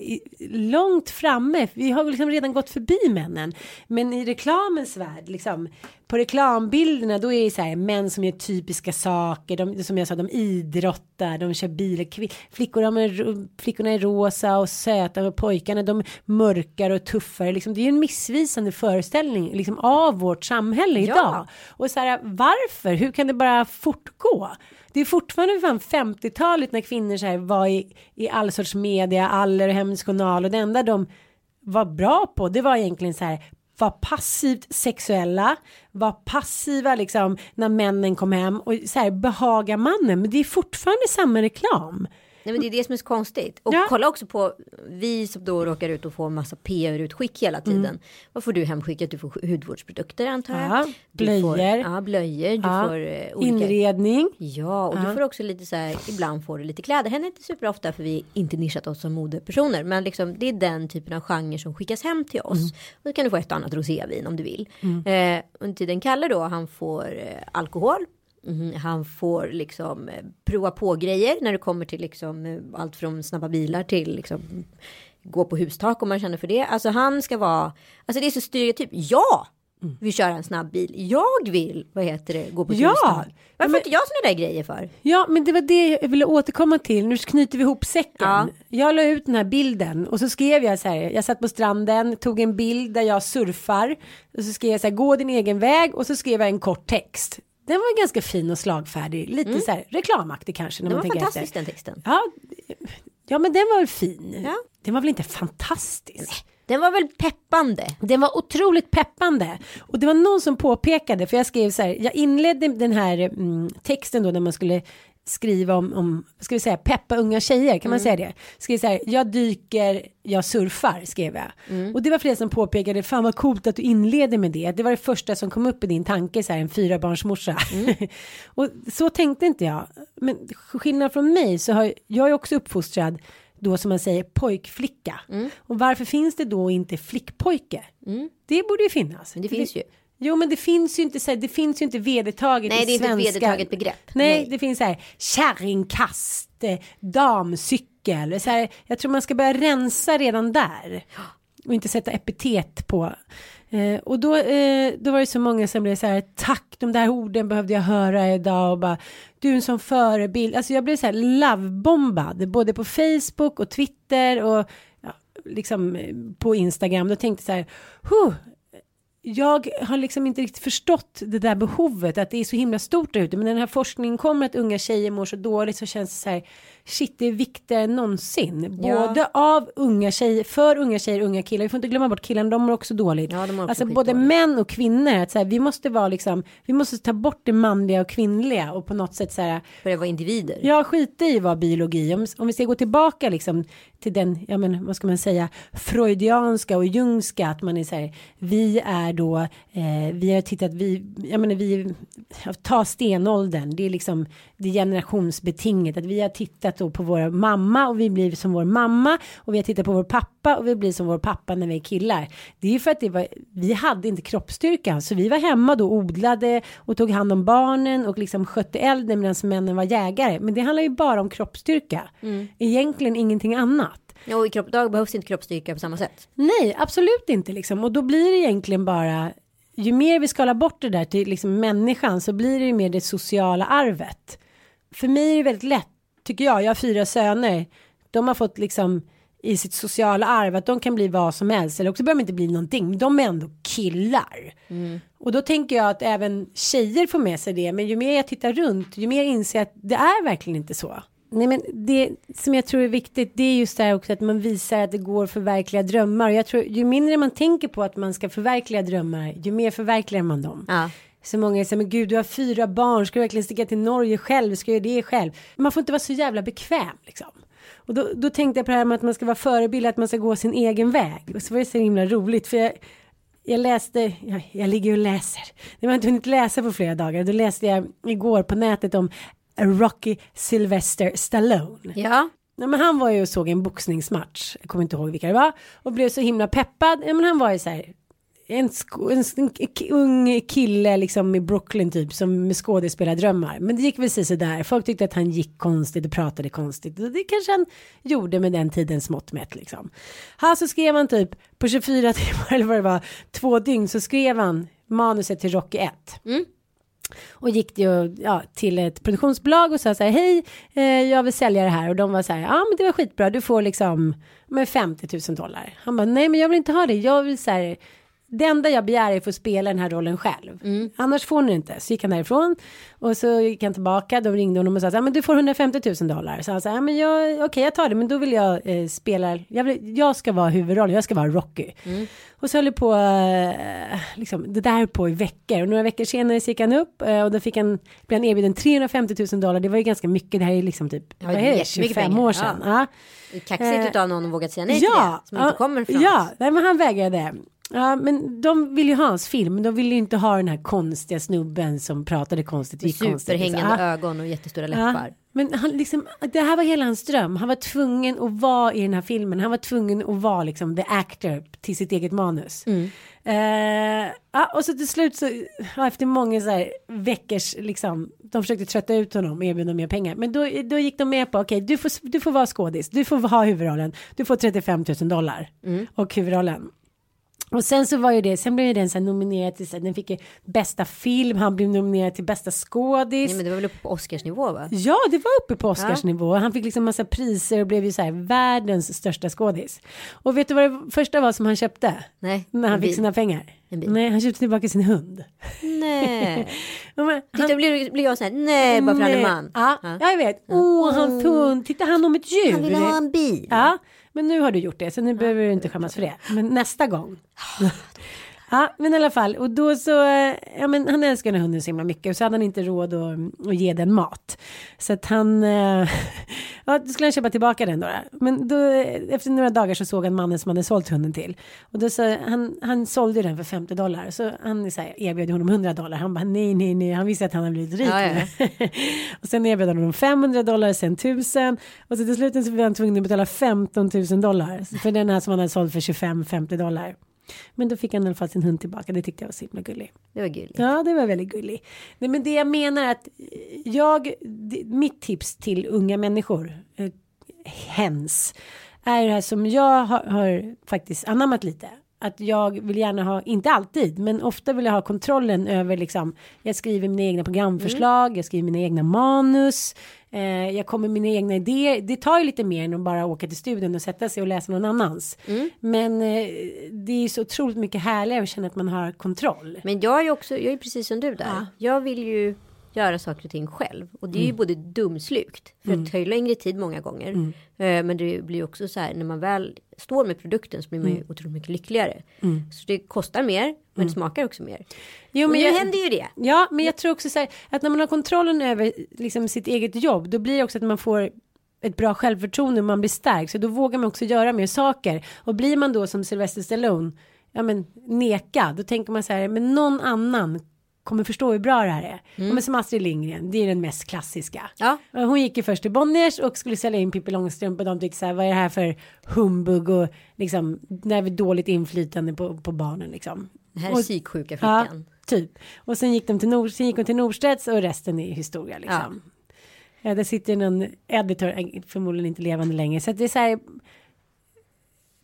långt framme. Vi har liksom redan gått förbi männen. Men i reklamens värld, liksom, på reklambilderna då är det så här män som gör typiska saker. De, som jag sa, de idrottar, de kör bil. Kvi- Flickor, de är, flickorna är rosa och söta och pojkarna de mörkare och tuffare. Liksom, det är ju en missvisande föreställning liksom, av vårt samhälle Ja. idag. Och så här, varför? Hur kan det bara fortgå? Det är fortfarande fan 50-talet när kvinnor så här var i, i all sorts media, Aller och Hemmets Journal och det enda de var bra på det var egentligen så här var passivt sexuella, var passiva liksom när männen kom hem och så här behaga mannen. Men det är fortfarande samma reklam. Nej men det är det som är så konstigt. Och Ja. kolla också på vi som då råkar ut och får massa PR-utskick hela tiden. Mm. Vad får du hemskickat? Du får hudvårdsprodukter antar jag. Ja, Du Får, blöjor. ja, blöjor. Du Ja, får eh, olika... Inredning. Ja, och Ja. du får också lite så här, ibland får du lite kläder. Händer inte superofta för vi inte nischat oss som modepersoner. Men liksom det är den typen av genre som skickas hem till oss. Mm. Och då kan du få ett annat rosévin om du vill. Eh, under tiden Kalle då, han får eh, alkohol. Mhm, han får liksom eh, prova på grejer när det kommer till liksom eh, allt från snabba bilar till liksom gå på hustak om man känner för det. Alltså han ska vara, alltså det är så stereotyp. Ja, vill köra en snabb bil. Jag vill, vad heter det, gå på Ja, hustak. Varför men- inte jag såna där grejer för? Ja, men det var det jag ville återkomma till. Nu knyter vi ihop säcken. Ja. Jag la ut den här bilden och så skrev jag så här. Jag satt på stranden, tog en bild där jag surfar. Och så skrev jag så här, gå din egen väg och så skrev jag en kort text. Den var ganska fin och slagfärdig, lite så här reklamaktig kanske. När Det man var tänker fantastisk efter. den texten. Ja, ja, men den var väl fin. Ja. Den var väl inte fantastisk. Den var väl peppande. Den var otroligt peppande. Och det var någon som påpekade, för jag skrev så här, jag inledde den här mm, texten då när man skulle skriva om, om, ska vi säga, peppa unga tjejer, kan man säga det? Skrev så här, jag dyker, jag surfar, skrev jag. Och det var flera som påpekade, fan vad coolt att du inleder med det. Det var det första som kom upp i din tanke, så här, en fyrabarnsmorsa. och så tänkte inte jag. Men skillnad från mig så har jag är också uppfostrad då som man säger pojkflicka. Och varför finns det då inte flickpojke? Det borde ju finnas. Men det finns ju. Jo men det finns ju inte så här, det finns ju inte vedertaget Nej, i det är inte ett svenska. vedertaget begrepp. Nej, Nej. det finns så här kärringkast, eh, damcykel. Så här, jag tror man ska börja rensa redan där. Och inte sätta epitet på. Eh, och då, eh, då var det så många som blev så här, tack, de där orden behövde jag höra idag och bara, du är en sån förebild. Alltså jag blev så här lovebombad, både på Facebook och Twitter och ja, liksom eh, på Instagram. Då tänkte jag så här, huh, jag har liksom inte riktigt förstått det där behovet, att det är så himla stort där ute. Men när den här forskningen kommer att unga tjejer mår så dåligt så känns det så här, shit det är viktigare än någonsin. Ja. Både av unga tjejer, för unga tjejer och unga killar. Vi får inte glömma bort killarna, de mår också dåligt. Ja, också alltså både skitdåligt. män och kvinnor, att så här, vi måste vara liksom, vi måste ta bort det manliga och kvinnliga och på något sätt så här, För det var individer. Ja, skita i vad biologi. Om, om vi ska gå tillbaka liksom till den, ja men vad ska man säga, freudianska och jungska, att man är så här, vi är då, eh, vi har tittat, vi, jag menar vi, ta stenåldern, det är liksom det är generationsbetinget, att vi har tittat då på vår mamma och vi blir som vår mamma och vi har tittat på vår pappa och vi blir som vår pappa när vi är killar. Det är ju för att det var, vi hade inte kroppsstyrkan, så vi var hemma då odlade och tog hand om barnen och liksom skötte elden medan männen var jägare. Men det handlar ju bara om kroppsstyrka. Egentligen ingenting annat. Och i kropp, idag behövs inte kroppsstyrka på samma sätt. Nej, absolut inte liksom. Och då blir det egentligen bara, ju mer vi skalar bort det där till liksom människan så blir det ju mer det sociala arvet. För mig är det väldigt lätt, tycker jag, jag har fyra söner, de har fått liksom i sitt sociala arv att de kan bli vad som helst eller också behöver de inte bli någonting, de är ändå killar. Och då tänker jag att även tjejer får med sig det, men ju mer jag tittar runt, ju mer inser jag att det är verkligen inte så. Nej men det som jag tror är viktigt det är just det här också att man visar att det går att förverkliga drömmar och jag tror ju mindre man tänker på att man ska förverkliga drömmar ju mer förverkligar man dem. Ja. Så många säger men gud du har fyra barn ska du verkligen sticka till Norge själv ska jag göra det själv. Man får inte vara så jävla bekväm liksom. Och då, då tänkte jag på det här med att man ska vara förebild att man ska gå sin egen väg och så var det så himla roligt för jag jag läste, jag, jag ligger och läser. Det var inte hunnit läsa på flera dagar. Då läste jag igår på nätet om Rocky Sylvester Stallone. Ja. Nej, men han var ju och såg en boxningsmatch, jag kommer inte ihåg vilka det var, och blev så himla peppad. Ja, men han var ju så här, en, en, en ung kille liksom i Brooklyn typ som med skådespelardrömmar. Men det gick väl så där. Folk tyckte att han gick konstigt och pratade konstigt. Och det kanske han gjorde med den tidens mått mätt liksom. Här så skrev han typ på 24 timmar eller vad det var, två dygn så skrev han manuset till Rocky 1. Och gick det ju ja, till ett produktionsbolag och sa så här hej eh, jag vill sälja det här och de var så här ja men det var skitbra du får liksom med 50 000 dollar. Han bara nej men jag vill inte ha det jag vill så här det enda jag begär är att få spela den här rollen själv. Annars får ni inte. Så gick han därifrån. Och så gick han tillbaka. Då ringde honom och sa så här, men du får 150 000 dollar. Så han sa, men jag, okej jag tar det. Men då vill jag eh, spela, jag, vill, jag ska vara huvudrollen, jag ska vara Rocky. Och så höll det på, eh, liksom, det där på i veckor. Och några veckor senare så gick han upp. Eh, och då fick han, blev han erbjuden 350 000 dollar. Det var ju ganska mycket, det här är liksom typ, Ja, vad det är är det, jättemycket 25 pengar. år sedan. Ja. Ja. Kaxigt Eh, utav någon att våga säga nej till ja, det. Som inte kommer från. Ja, nej, men han vägrade. Ja, men de vill ju ha hans film, men de vill ju inte ha den här konstiga snubben som pratade konstigt. Med konstigt, superhängande. Ja. ögon och jättestora Ja, läppar. men han liksom, det här var hela hans dröm. Han var tvungen att vara i den här filmen. Han var tvungen att vara liksom the actor till sitt eget manus. Mm. Eh, ja, och så till slut så, ja, efter många så här veckors, liksom, de försökte trötta ut honom och erbjuda mer pengar. Men då, då gick de med på, okej, du, får, du får vara skådis, du får ha huvudrollen, du får 35 000 dollar Mm. och huvudrollen. Och sen så var ju det, sen blev den så nominerad till, så den fick ju bästa film, han blev nominerad till bästa skådis. Nej, men det var väl uppe på Oscarsnivå va? Ja, det var uppe på Oscarsnivå. Han fick liksom massa priser och blev ju så här världens största skådis. Och vet du vad det första var som han köpte? Nej. När han fick sina pengar? Nej, han köpte tillbaka sin hund. Nej. Men Titta, blir, blir jag så här, nej, bara för han är Nej. man. Ja, ja, jag vet. Åh, hans hund. Titta han om ett djur. Han ville ha en bil. Ja, men nu har du gjort det så nu behöver du inte skämmas för det. Men nästa gång. Ja, men i alla fall och då så, eh, ja men han älskar den hunden så himla mycket och så hade han inte råd att, att ge den mat. Så att han, eh, ja då skulle han köpa tillbaka den då. Men då, eh, efter några dagar så såg han mannen som hade sålt hunden till. Och då så, han, han sålde den för 50 dollar. Så han så här, erbjöd honom 100 dollar. Han bara nej, nej, nej. Han visste att han hade blivit rik Ja, ja. och sen erbjöd han honom 500 dollar, sen 1000. Och så till slut så blev han tvungen att betala 15 000 dollar. För den här som han hade sålt för 25-50 dollar. Men då fick han i alla fall sin hund tillbaka. Det tyckte jag var så himla gulligt. Det var gulligt. Ja, det var väldigt gulligt. Nej, men det jag menar är att jag, mitt tips till unga människor, eh, hens, är det här som jag har, har faktiskt anammat lite. Att jag vill gärna ha, inte alltid, men ofta vill jag ha kontrollen över liksom, jag skriver mina egna programförslag, jag skriver mina egna manus, eh, jag kommer med mina egna idéer. Det tar ju lite mer än att bara åka till studion och sätta sig och läsa någon annans. Men eh, det är så otroligt mycket härligare att känna att man har kontroll. Men jag är ju också, jag är precis som du där. Ja. Jag vill ju göra saker och ting själv. Och det är ju både dumslukt, för det tar ju längre tid många gånger. Eh, Men det blir ju också så här, när man väl står med produkten så blir man ju otroligt mycket lyckligare. Så det kostar mer, men det smakar också mer. Jo, Och men nu jag- händer ju det. Ja, men jag tror också så här att när man har kontrollen över liksom sitt eget jobb, då blir det också att man får ett bra självförtroende och man blir stark. Så då vågar man också göra mer saker. Och blir man då som Sylvester Stallone, ja men nekad, då tänker man så här, men någon annan kommer förstå hur bra det här är. Ja, men som Astrid Lindgren, det är den mest klassiska. Ja. Hon gick ju först till Bonniers och skulle sälja in Pippi Långstrump och de tyckte så här, vad är det här för humbug och liksom, det är väl dåligt inflytande på, på barnen liksom. Det här är Och- psyksjuka Ja, flickan. typ. Och sen gick de till, Nord, sen gick de till Nordstedts och resten är historia liksom. Ja. där sitter någon editor, eh, förmodligen inte levande längre. Så det är så här.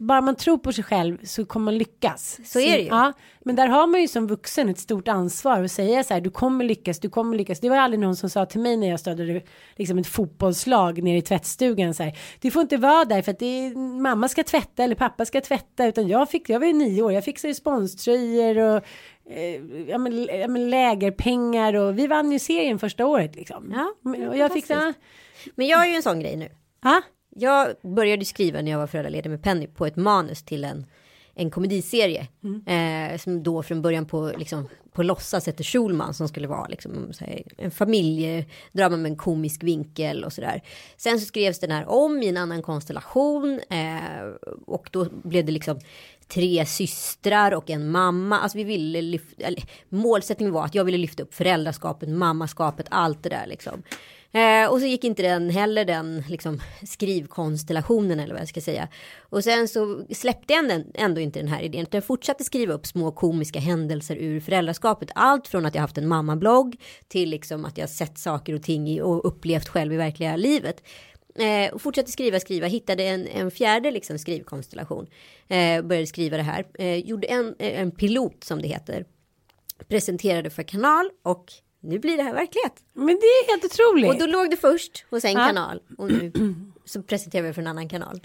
Bara man tror på sig själv så kommer man lyckas. Så är det ju. Ja, men där har man ju som vuxen ett stort ansvar att säga så här, du kommer lyckas, du kommer lyckas. Det var aldrig någon som sa till mig när jag stödde liksom ett fotbollslag nere i tvättstugan så här, du får inte vara där för att det är, mamma ska tvätta eller pappa ska tvätta, utan jag fick, jag var ju nio år, jag fixade sponströjor och eh, ja, men, ja, men lägerpengar och vi vann ju serien första året liksom. Ja, och jag fick så, Men jag har ju en sån grej nu. ja, Jag började skriva när jag var föräldraledig med Penny på ett manus till en, en komediserie. Eh, som då från början på, liksom, på låtsas hette Schulman som skulle vara liksom, här, en familjedrama med en komisk vinkel och sådär. Sen så skrevs den här om i en annan konstellation eh, och då blev det liksom tre systrar och en mamma. Alltså vi ville lyfta, målsättningen var att jag ville lyfta upp föräldraskapet, mammaskapet, allt det där liksom. Eh, och så gick inte den heller den liksom, skrivkonstellationen eller vad jag ska säga. Och sen så släppte jag den, ändå inte den här idén. Utan jag fortsatte skriva upp små komiska händelser ur föräldraskapet. Allt från att jag haft en mammablogg till liksom att jag sett saker och ting i, och upplevt själv i verkliga livet. Eh, och fortsatte skriva, skriva, hittade en, en fjärde liksom, skrivkonstellation. Eh, började skriva det här. Eh, gjorde en, en pilot som det heter. Presenterade för kanal och nu blir det här verklighet. men det är helt otroligt. Och då låg det först hos en Ja. kanal och nu så presenterar vi för en annan kanal.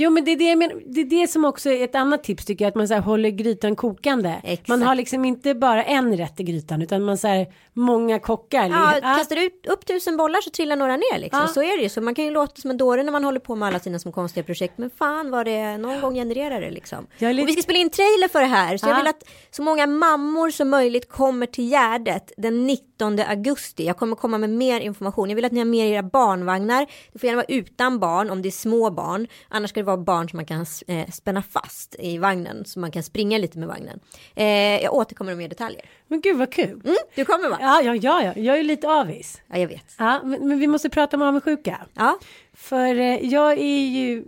Jo men det är det, jag menar, det är det som också är ett annat tips tycker jag att man så här håller grytan kokande. Exakt. Man har liksom inte bara en rätt i grytan utan man så här många kockar. Ja, Ja, kastar du ut upp tusen bollar så trillar några ner liksom. Ja. Så är det ju. Så man kan ju låta som en dåre när man håller på med alla sina små konstiga projekt. Men fan vad det någon gång genererar det liksom. Jag lite- Och vi ska spela in trailer för det här. Så jag Ja. vill att så många mammor som möjligt kommer till Gärdet den 19 augusti. Jag kommer komma med mer information. Jag vill att ni har med era barnvagnar. Det får gärna vara utan barn om det är små barn. Annars ska det vara barn som man kan eh, spänna fast i vagnen. Så man kan springa lite med vagnen. Eh, jag återkommer med mer detaljer. Men gud vad kul. Mm, du kommer va? Ja, ja, ja, ja, jag är lite avis. Ja, jag vet. Ja, men, men vi måste prata om avundsjuka. Ja. För eh, jag är ju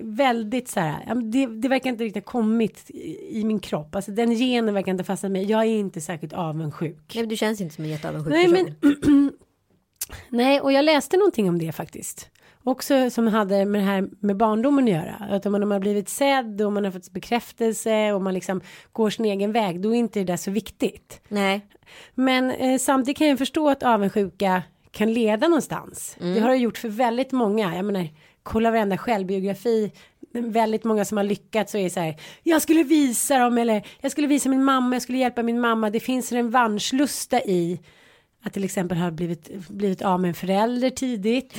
väldigt så här, det, det verkar inte riktigt ha kommit i, i min kropp. Alltså den genen verkar inte fastna med. Jag är inte särskilt avundsjuk. Nej, men du känns inte som en jätteavundsjuk Nej, person. men Nej, och jag läste någonting om det faktiskt. Också som hade med det här med barndomen att göra. Att om man har blivit sedd och man har fått bekräftelse och man liksom går sin egen väg, då är inte det där så viktigt. Nej. Men eh, samtidigt kan jag förstå att avundsjuka kan leda någonstans. Det har det gjort för väldigt många. Jag menar, kolla varenda självbiografi. Väldigt många som har lyckats och är så här. Jag skulle visa dem eller jag skulle visa min mamma. Jag skulle hjälpa min mamma. Det finns en revanschlusta i att till exempel ha blivit, blivit av med en förälder tidigt.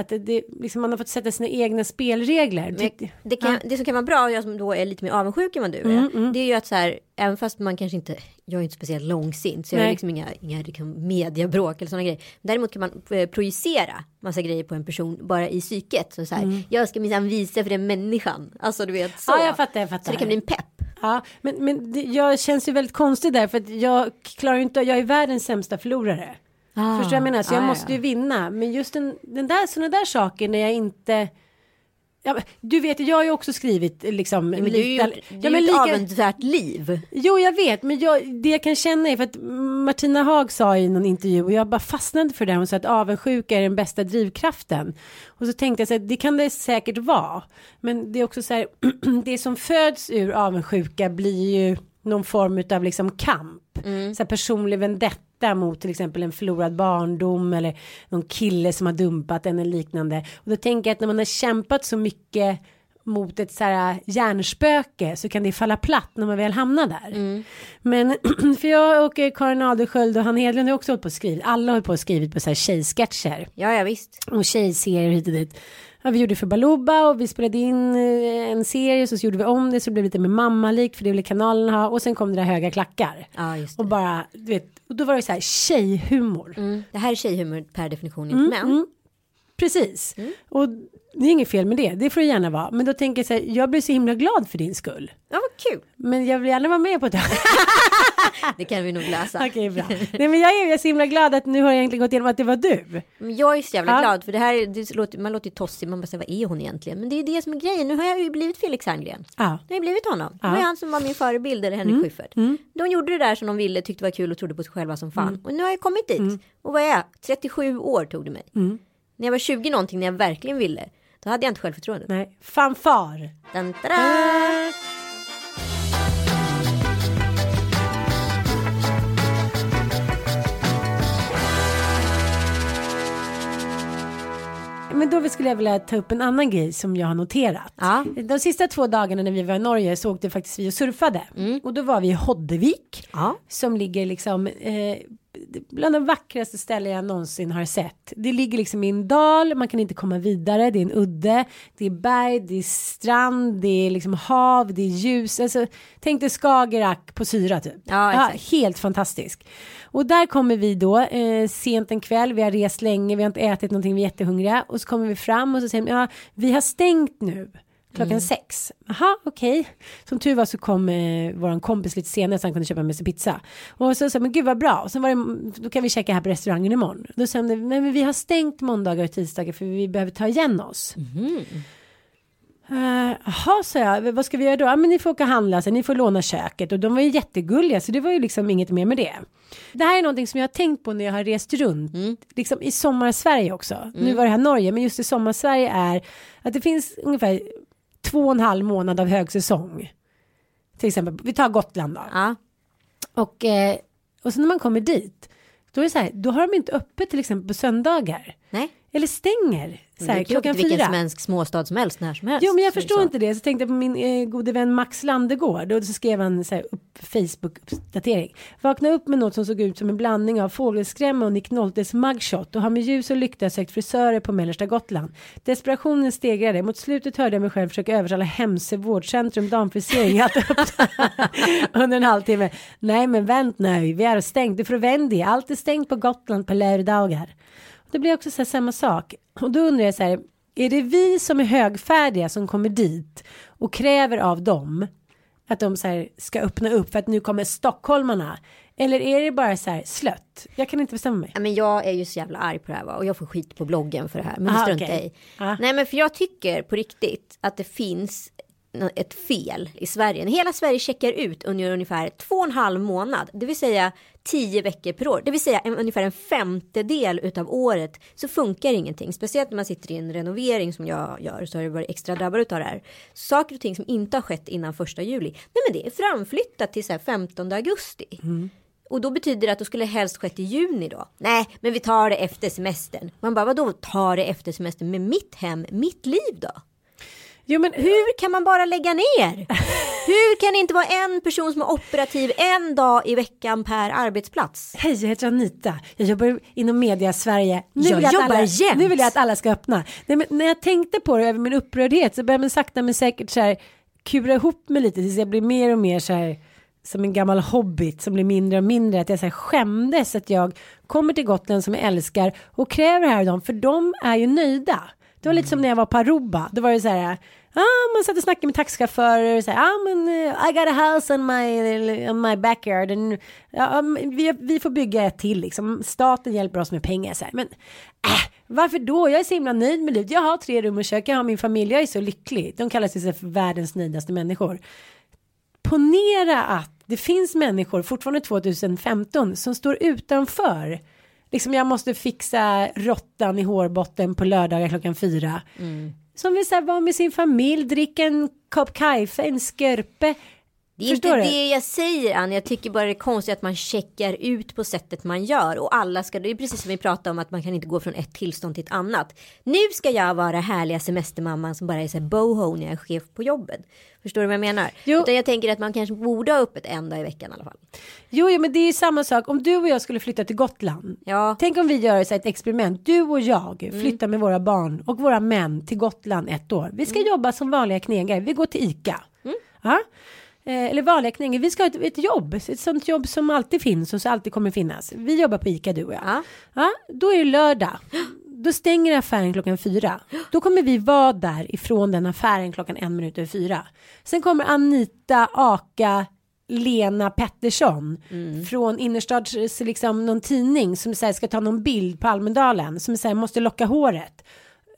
Att det, det, liksom man har fått sätta sina egna spelregler. Men Det- kan, det som kan vara bra, jag som då är lite mer avundsjuk än vad du är, det är ju att så här, även fast man kanske inte, jag är inte speciellt långsint, så jag har Nej. liksom inga, inga liksom mediebråk eller sådana grejer. Däremot kan man eh, projicera massa grejer på en person bara i psyket. Så, så här, jag ska minsann visa för den människan. Alltså du vet så. Ja, jag fattar, jag fattar. Så det kan bli en pepp. Ja, men, men det, jag känns ju väldigt konstig där för att jag klarar ju inte, jag är världens sämsta förlorare. Ah, Förstår du jag menar? Så jag ah, måste ja. ju vinna. Men just den, den där, sådana där saker när jag inte Ja, du vet, jag har ju också skrivit liksom. Men du har ju det ja, är men ett lika- avundsvärt liv. Jo, jag vet, men jag, det jag kan känna är för att Martina Haag sa i någon intervju och jag bara fastnade för det. Hon sa att avundsjuka är den bästa drivkraften. Och så tänkte jag så här, det kan det säkert vara. Men det är också så här, det som föds ur avundsjuka blir ju någon form av liksom kamp. Så här personlig vendetta mot till exempel en förlorad barndom eller någon kille som har dumpat en eller liknande. Och då tänker jag att när man har kämpat så mycket mot ett så här hjärnspöke så kan det falla platt när man väl hamnar där. Men för jag och eh, Karin Adelsköld och han Hedlund har också hållit på och skrivit. Alla har på och skrivit på så här tjejsketcher Ja, ja visst. och tjejserier hit och dit. Ja, vi gjorde för Baluba och vi spelade in eh, en serie så, så gjorde vi om det så det blev lite mer mammalikt för det ville kanalen ha och sen kom det där höga klackar. Ja, just Och det. bara, du vet, och då var det så här tjejhumor. Mm. Det här är tjejhumor per definition, inte män. Precis. Mm. Och det är inget fel med det, det får det gärna vara. Men då tänker jag så här, jag blir så himla glad för din skull. Ja, vad kul. Men jag vill gärna vara med på det. Det kan vi nog lösa. Okej, bra. Nej, men jag är, jag är så himla glad att nu har jag egentligen gått igenom att det var du. Men jag är så jävla Ja. glad för det här, det låter, man låter ju tossig, man bara säger vad är hon egentligen? Men det är det som är grejen, nu har jag ju blivit Felix Herngren. Ja. Nu har jag blivit honom. Det var Ja. han som var min förebild, eller Henrik Schyffert. De gjorde det där som de ville, tyckte var kul och trodde på sig själva som fan. Och nu har jag kommit dit. Och vad är jag? 37 år tog det mig. När jag var 20 någonting, när jag verkligen ville, då hade jag inte självförtroende. Nej, fanfar. Dun! Men då skulle jag vilja ta upp en annan grej som jag har noterat. Ja. De sista två dagarna när vi var i Norge så åkte faktiskt vi och surfade. Och då var vi i Hoddevik. Ja. Som ligger liksom eh, bland de vackraste ställen jag någonsin har sett. Det ligger liksom i en dal, man kan inte komma vidare, det är en udde, det är berg, det är strand, det är liksom hav, det är ljus. Alltså, tänk dig Skagerrak på syra typ. Ja, exakt. helt fantastisk. Och där kommer vi då eh, sent en kväll, vi har rest länge, vi har inte ätit någonting, vi är jättehungriga. Och så kommer vi fram och så säger de, ja vi har stängt nu. Klockan Mm. sex. Jaha, okej. Som tur var så kom eh, våran kompis lite senare så han kunde köpa med sig pizza. Och så sa men gud vad bra. Och sen var det, då kan vi käka här på restaurangen imorgon. Då sa de, men, men vi har stängt måndagar och tisdagar för vi behöver ta igen oss. Eh, Jaha, sa jag, vad ska vi göra då? Ja, men ni får åka och handla, så ni får låna köket. Och de var ju jättegulliga, så det var ju liksom inget mer med det. Det här är någonting som jag har tänkt på när jag har rest runt, liksom i sommar-Sverige också. Nu var det här Norge, men just i sommar-Sverige är att det finns ungefär två och en halv månad av högsäsong. Till exempel, vi tar Gotland då. Ja. Och, eh, och så när man kommer dit, då är det så här, då har de inte öppet till exempel på söndagar. Nej. Eller stänger så här, klockan vilken fyra. svensk småstad som helst när som helst. Jo men jag förstår så. inte det. Så tänkte jag på min eh, gode vän Max Landegård. Och så skrev han så här, upp Facebook-uppdatering. Vakna upp med något som såg ut som en blandning av fågelskrämma och Nick Noltes mugshot. Och har med ljus och lykta sökt frisörer på mellersta Gotland. Desperationen stegrade. Mot slutet hörde jag mig själv försöka övertala Hemse vårdcentrum damfrisering att under en halvtimme. Nej men vänt nu, vi är stängt. Du får vända. Allt är stängt på Gotland på lördagar. Det blir också så här samma sak. Och då undrar jag så här, är det vi som är högfärdiga som kommer dit och kräver av dem att de så här ska öppna upp för att nu kommer stockholmarna? Eller är det bara så här slött? Jag kan inte bestämma mig. Ja, men jag är ju så jävla arg på det här va? och jag får skit på bloggen för det här. Men det Aha, struntar jag okej. i. Ja. Nej men för jag tycker på riktigt att det finns ett fel i Sverige. Hela Sverige checkar ut under ungefär två och en halv månad, det vill säga tio veckor per år, det vill säga en, ungefär en femtedel utav året så funkar ingenting. Speciellt när man sitter i en renovering som jag gör så har det varit extra drabbad utav det här. Saker och ting som inte har skett innan första juli. Nej men det är framflyttat till så här 15 augusti. Och då betyder det att då skulle det helst skett i juni då. Nej, men vi tar det efter semestern. Man bara, vadå tar det efter semestern med mitt hem, mitt liv då? Jo men Hur kan man bara lägga ner? Hur kan det inte vara en person som är operativ en dag i veckan per arbetsplats? Hej, jag heter Anita. Jag jobbar inom media Sverige. Nu Jag att jobbar alla, jämt. Nu vill jag att alla ska öppna. Nej, men när jag tänkte på det över min upprördhet så började man sakta men säkert så här kura ihop mig lite tills jag blir mer och mer så här som en gammal hobbit som blir mindre och mindre. Att jag så här skämdes att jag kommer till Gotland som jag älskar och kräver här av dem för de är ju nöjda. Det var lite som när jag var på Aruba. Då var det så här Ah, man satt och snackade med taxichaufförer och så här, ah, men uh, I got a house on my, on my backyard. And, ja, um, vi, vi får bygga ett till liksom. Staten hjälper oss med pengar. Så här. Men äh, Varför då? Jag är så himla nöjd med livet. Jag har tre rum och kök, jag har min familj, jag är så lycklig. De kallar sig för världens nöjdaste människor. Ponera att det finns människor fortfarande 2015 som står utanför. Liksom jag måste fixa råttan i hårbotten på lördagar klockan fyra. Mm. Som vill så vara med sin familj, dricka en kopp kaffe, en skörpe. Det är Förstår inte du? det jag säger Ann. Jag tycker bara det är konstigt att man checkar ut på sättet man gör. Och alla ska, det är precis som vi pratade om att man kan inte gå från ett tillstånd till ett annat. Nu ska jag vara härliga semestermamman som bara är så här boho när jag är chef på jobbet. Förstår du vad jag menar? Jo. Utan jag tänker att man kanske borde ha öppet en dag i veckan i alla fall. Jo, jo, men det är samma sak. Om du och jag skulle flytta till Gotland. Ja. Tänk om vi gör så ett experiment. Du och jag Mm. flyttar med våra barn och våra män till Gotland ett år. Vi ska Mm. jobba som vanliga knegare. Vi går till ICA. Ja. Eh, eller knegare. Vi ska ha ett, ett jobb. Ett sånt jobb som alltid finns och som alltid kommer finnas. Vi jobbar på ICA du och jag. Ja. Ja, då är det lördag. Då stänger affären klockan fyra. Då kommer vi vara där ifrån den affären klockan en minut över fyra. Sen kommer Anita, Aka, Lena Pettersson från innerstads, liksom någon tidning som så här, ska ta någon bild på Almedalen som så här, måste locka håret.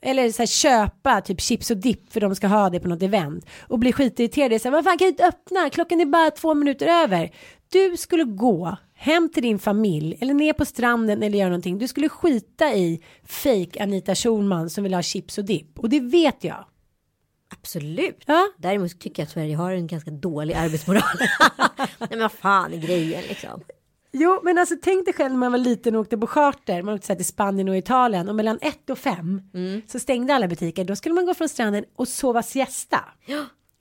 Eller så här, köpa typ chips och dipp för de ska ha det på något event. Och bli skitirriterade. Så här, vad fan kan du inte öppna? Klockan är bara två minuter över. Du skulle gå hem till din familj eller ner på stranden eller göra någonting. Du skulle skita i fake Anita Schulman som vill ha chips och dipp. Och det vet jag. Absolut. Ja. Däremot tycker jag att Sverige har en ganska dålig arbetsmoral. Nej men vad fan är grejen liksom. Jo, men alltså tänk dig själv när man var liten och åkte på charter. Man åkte så här till Spanien och Italien och mellan ett och fem så stängde alla butiker. Då skulle man gå från stranden och sova siesta.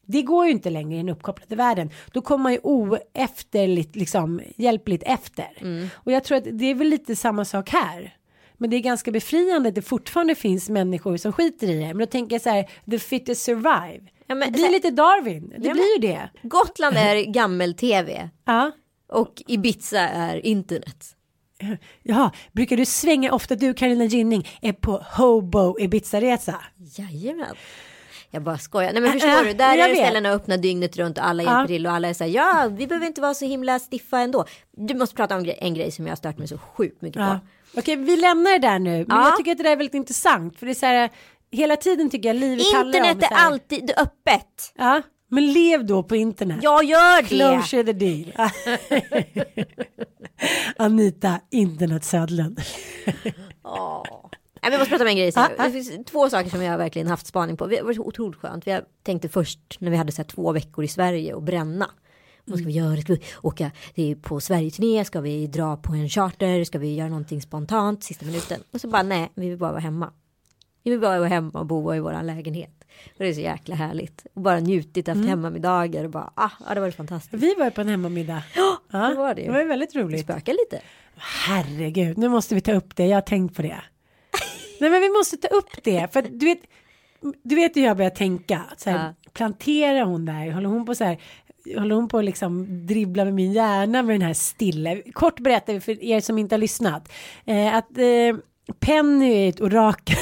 Det går ju inte längre i den uppkopplade världen. Då kommer man ju oefterligt, liksom hjälpligt efter. Och jag tror att det är väl lite samma sak här. Men det är ganska befriande att det fortfarande finns människor som skiter i det. Men då tänker jag så här, the fittest survive. Ja, men det så blir här- lite Darwin. Det Ja, blir ju det. Gotland är gammel-tv Ja. Och Ibiza är internet. Jaha, brukar du svänga ofta du Carolina Gynning är på Hobo Ibiza-resa? Jajamän. Jag bara skojar. Nej men förstår äh, du, där är vet. ställena öppna dygnet runt och alla Ja. hjälper till och alla är så här, ja vi behöver inte vara så himla stiffa ändå. Du måste prata om en grej som jag har stört mig så sjukt mycket Ja. på. Okej, vi lämnar det där nu. Men Ja. jag tycker att det där är väldigt intressant. För det är så här, hela tiden tycker jag livet handlar om Internet är alltid öppet. Ja, men lev då på internet. Jag gör det. Closure the deal. Anita Internet Södlund. Åh. Nej, jag måste prata om en grej. Så Ah, ah. Det finns två saker som jag verkligen haft spaning på. Det var otroligt skönt. Vi tänkte först när vi hade så två veckor i Sverige och bränna. Vad ska vi göra? Ska vi åka på Sverigeturné? Ska vi dra på en charter? Ska vi göra någonting spontant sista minuten? Och så bara nej, vi vill bara vara hemma. Vi vill bara vara hemma och bo i vår lägenhet. Och det är så jäkla härligt. Och bara njutit, haft hemmamiddagar och bara, ah, ja, det var fantastiskt. Vi var på en hemmamiddag. Ja, Ja, det var det ju. Det var väldigt Det roligt. spökar lite. Herregud, nu måste vi ta upp det. Jag har tänkt på det. Nej, men vi måste ta upp det. För du vet, du vet hur jag börjar tänka. Så här, Ja. Planterar hon där? Håller hon på så här? Håller hon på att liksom dribbla med min hjärna med den här stille? Kort berättar vi för er som inte har lyssnat. Eh, att eh, Penny är ett orakel.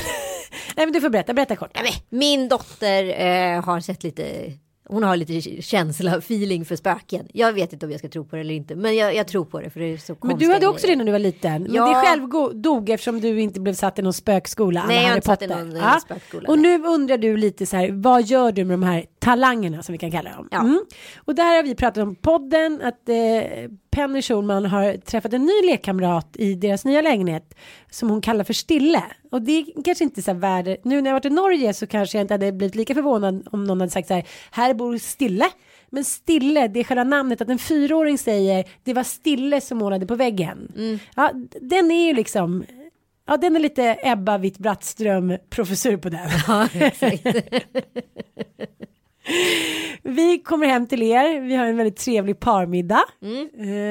Nej men du får berätta, berätta kort. Nej, men min dotter eh, har sett lite, hon har lite känsla, feeling för spöken. Jag vet inte om jag ska tro på det eller inte, men jag, jag tror på det för det är så Men du hade också det när du var liten. Men Ja. det själv dog eftersom du inte blev satt i någon spökskola. Nej, jag har inte satt i någon, eh, spökskola, Och nu undrar du lite så här, vad gör du med de här talangerna som vi kan kalla dem? Ja. Mm. Och där har vi pratat om podden, att eh, Penny Schulman har träffat en ny lekkamrat i deras nya lägenhet som hon kallar för Stille. Och det är kanske inte så här värde, nu när jag varit i Norge så kanske jag inte hade blivit lika förvånad om någon hade sagt så här, här bor Stille. Men Stille, det är själva namnet att en fyraåring säger det var Stille som målade på väggen. Ja, d- den är ju liksom, ja den är lite Ebba Witt-Brattström professor på den. Ja, exakt. Vi kommer hem till er. Vi har en väldigt trevlig parmiddag, Mm.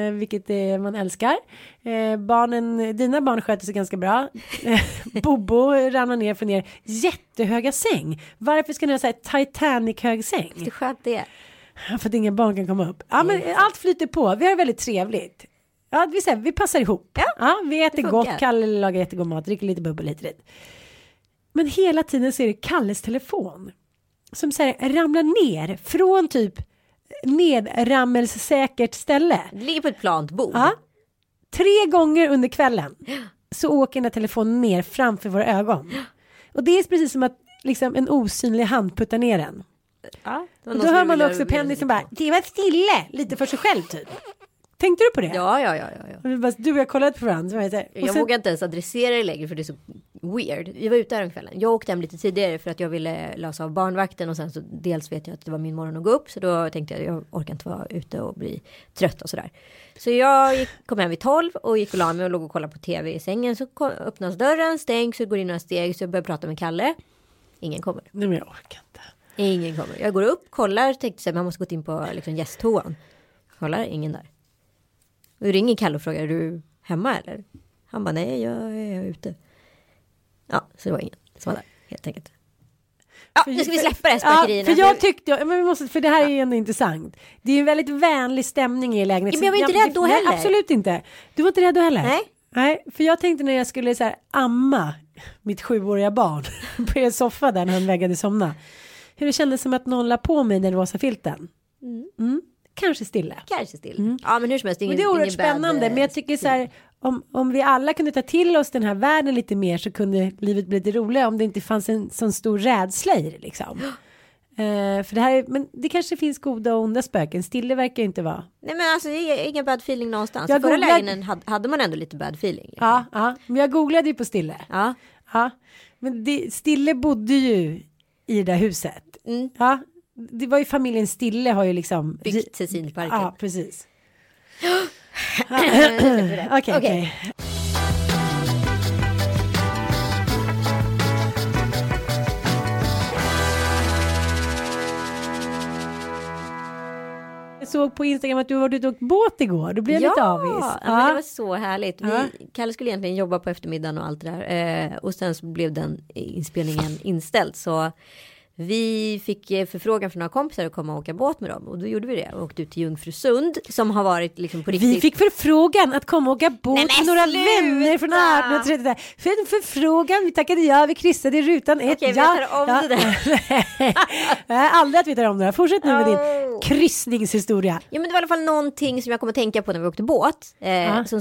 eh, vilket man älskar. Eh, barnen, dina barn sköter sig ganska bra. Eh, Bobo ramlar ner från er jättehöga säng. Varför ska ni ha så här Titanic hög säng? Det är skönt det. För att inga barn kan komma upp. Ja, men allt flyter på. Vi har väldigt trevligt. Ja, vi, säger, vi passar ihop. Ja, vi äter gott. Kalle lagar jättegod mat, dricker lite bubbel hit och dit. Men hela tiden så är det Kalles telefon. Som så här, ramlar ner från typ nedrammelsäkert ställe. Det ligger på ett plant bord. Ja. Tre gånger under kvällen. så åker den här telefonen ner framför våra ögon. Och det är precis som att liksom en osynlig hand puttar ner den. Ja, då hör man också Penny som bara, det var stille, lite för sig själv typ. Tänkte du på det? Ja, ja, ja, ja. ja. Bara, du och jag kollade på varandra. jag och Jag sen- vågar inte ens adressera det längre för det är så weird. Vi var ute här om kvällen. Jag åkte hem lite tidigare för att jag ville lösa av barnvakten och sen så dels vet jag att det var min morgon att gå upp så då tänkte jag jag orkar inte vara ute och bli trött och sådär. Så jag gick, kom hem vid 12 och gick och la mig och låg och kollade på tv i sängen så kom, öppnas dörren, stängs så går in några steg så jag börjar prata med Kalle. Ingen kommer. Nej men jag orkar inte. Ingen kommer. Jag går upp, kollar, tänkte så här, man måste gått in på liksom, gästtoan. Kollar, ingen där. Och ringer Kalle och frågar, är du hemma eller? Han bara, nej jag är ute. Ja, så det var ingen som var där, helt enkelt. Ja, nu ska vi släppa det här Ja, spökerierna. för jag tyckte, men vi måste, för det här är ju ändå intressant. Det är ju en väldigt vänlig stämning i lägenheten. Ja, men jag var inte rädd då nej, heller. Absolut inte. Du var inte rädd då heller? Nej. Nej, för jag tänkte när jag skulle så här, amma mitt sjuåriga barn på en soffa där när han vägrade somna. Hur det kändes som att någon la på mig den rosa filten. Mm. Kanske stille. Kanske still. Ja, men hur som helst, det är Men ingen, det är oerhört ingen bad, spännande. eh, Men jag tycker så här, om, om vi alla kunde ta till oss den här världen lite mer så kunde livet bli lite roligare om det inte fanns en sån stor rädsla i det liksom. Eh, för det här är, men det kanske finns goda och onda spöken. Stille verkar inte vara. Nej men alltså det är ingen bad feeling någonstans. Jag förra googlade- lägenheten hade, hade man ändå lite bad feeling. Liksom. Ja, ja, men jag googlade ju på Stille. Ja. Ja, men det, Stille bodde ju i det där huset. Mm. Ja, det var ju familjen Stille har ju liksom. Byggt Tessinparken. Ja, precis. Okej, Okej, okej. Jag såg på Instagram att du var ute och åkt båt igår. Då blev jag lite avis. Ja, men det var så härligt. Vi. Kalle skulle egentligen jobba på eftermiddagen och allt det där. Eh, och sen så blev den inspelningen inställd. Så vi fick eh, förfrågan från några kompisar att komma och åka båt med dem. Och då gjorde vi det och åkte ut till Jungfrusund som har varit liksom på riktigt. Vi fick förfrågan att komma och åka båt Nej, med några sluta! vänner från Arnö. För en förfrågan, vi tackade ja, vi kryssade i rutan ett. Okej, vi ja, tar om ja. det där. Aldrig att vi tar om det där. Fortsätt nu med din Oh. kryssningshistoria. Ja men det var i alla fall någonting som jag kom att tänka på när vi åkte båt. Eh, Ja. Som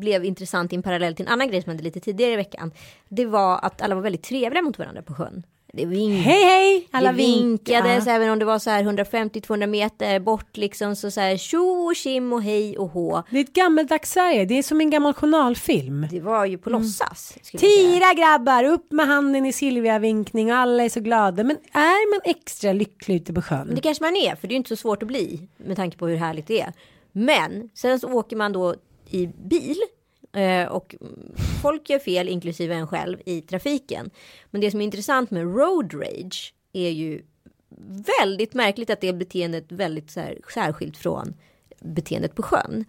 blev intressant i en parallell till en annan grej som hände lite tidigare i veckan. Det var att alla var väldigt trevliga mot varandra på sjön. Det vink- Hej hej! Alla det vinkades vinkar. även om det var så här 150-200 meter bort liksom så så här tjo och tjim och hej och hå. Det är ett gammaldags Sverige. Det är som en gammal journalfilm. Det var ju på låtsas. jag säga. Tira grabbar, upp med handen i Silvia-vinkning och alla är så glada. Men är man extra lycklig ute på Men sjön? det kanske man är för det är inte så svårt att bli med tanke på hur härligt det är. Men sen så åker man då i bil Eh, och folk gör fel inklusive en själv i trafiken. Men det som är intressant med road rage är ju väldigt märkligt att det beteendet väldigt så här, särskilt från beteendet på sjön.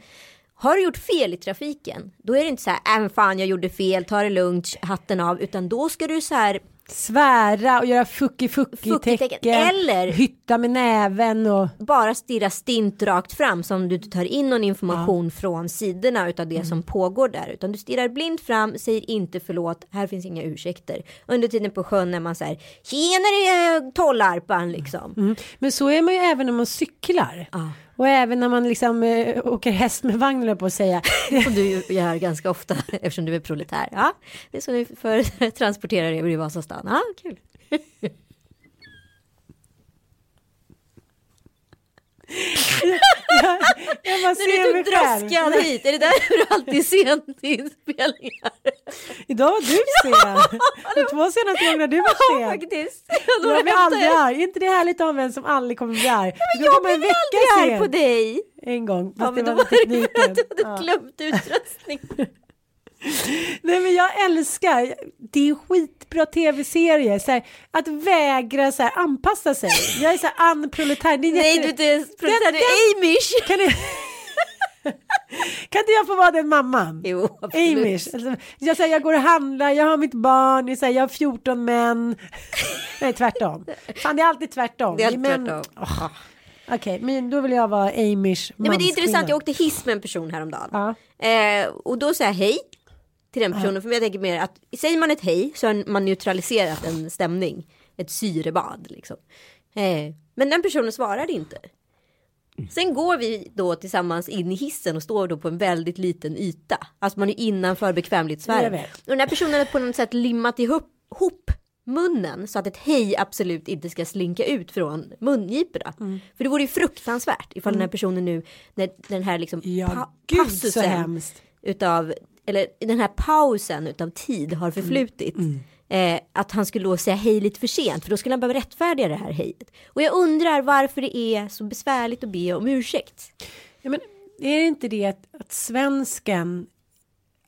Har du gjort fel i trafiken, då är det inte så här, äh, även fan jag gjorde fel, ta det lugnt, hatten av, utan då ska du så här Svära och göra fucki-fucki-tecken. Fucki-tecken. Eller- Hytta med näven och... bara stirra stint rakt fram som du tar in någon information från sidorna utav det som pågår där. Utan du stirrar blint fram, säger inte förlåt, här finns inga ursäkter. Under tiden på sjön är man här, tjenare tollarpan liksom. Mm. Men så är man ju även när man cyklar. Och även när man liksom eh, åker häst med vagn, på att säga. Som du gör ganska ofta eftersom du är proletär. Ja, det är så ni för transporterar er i Vasastan. Ja, kul. Jag bara Nu ser är mig du själv. droskad hit, är det därför du alltid är sen till inspelningar? Idag var du sen. De två senaste gångerna du var Ja, sen. faktiskt. Då Jag blir aldrig jag- arg. Är inte det härligt att ha en som aldrig kommer bli arg? Du Jag blir aldrig arg på dig. En gång. Ja, Fast men det då var var tekniken. att du hade Ja. glömt utrustning. Nej men jag älskar, det är skitbra tv-serier, så här, att vägra så här, anpassa sig. Jag är så här anproletär. Nej, jätte- du är inte ens proletär, du är amish. Kan, ni... kan inte jag få vara den mamman? Jo, absolut. Amish. Alltså, jag, säger, jag går och handlar, jag har mitt barn, jag, säger, jag har 14 män. Nej, tvärtom. Fan, det är alltid tvärtom. Det är alltid män- tvärtom. Åh. Okej, men då vill jag vara amish Nej, men det är intressant, jag åkte hiss med en person häromdagen. Ja. Eh, och då säger jag hej till den personen. För jag tänker mer att säger man ett hej så har man neutraliserat en stämning. Ett syrebad liksom. Eh, men den personen svarade inte. Sen går vi då tillsammans in i hissen och står då på en väldigt liten yta. Alltså man är innanför bekvämlighetssfären. Och den här personen har på något sätt limmat ihop ihop munnen så att ett hej absolut inte ska slinka ut från mungiporna. Mm. För det vore ju fruktansvärt ifall den här personen nu, när den här liksom Ja, pa- gud passusen utav, eller den här pausen utav tid har förflutit. Mm. Eh, att han skulle då säga hej lite för sent för då skulle han behöva rättfärdiga det här hejet. Och jag undrar varför det är så besvärligt att be om ursäkt. Ja, men är det inte det att, att svensken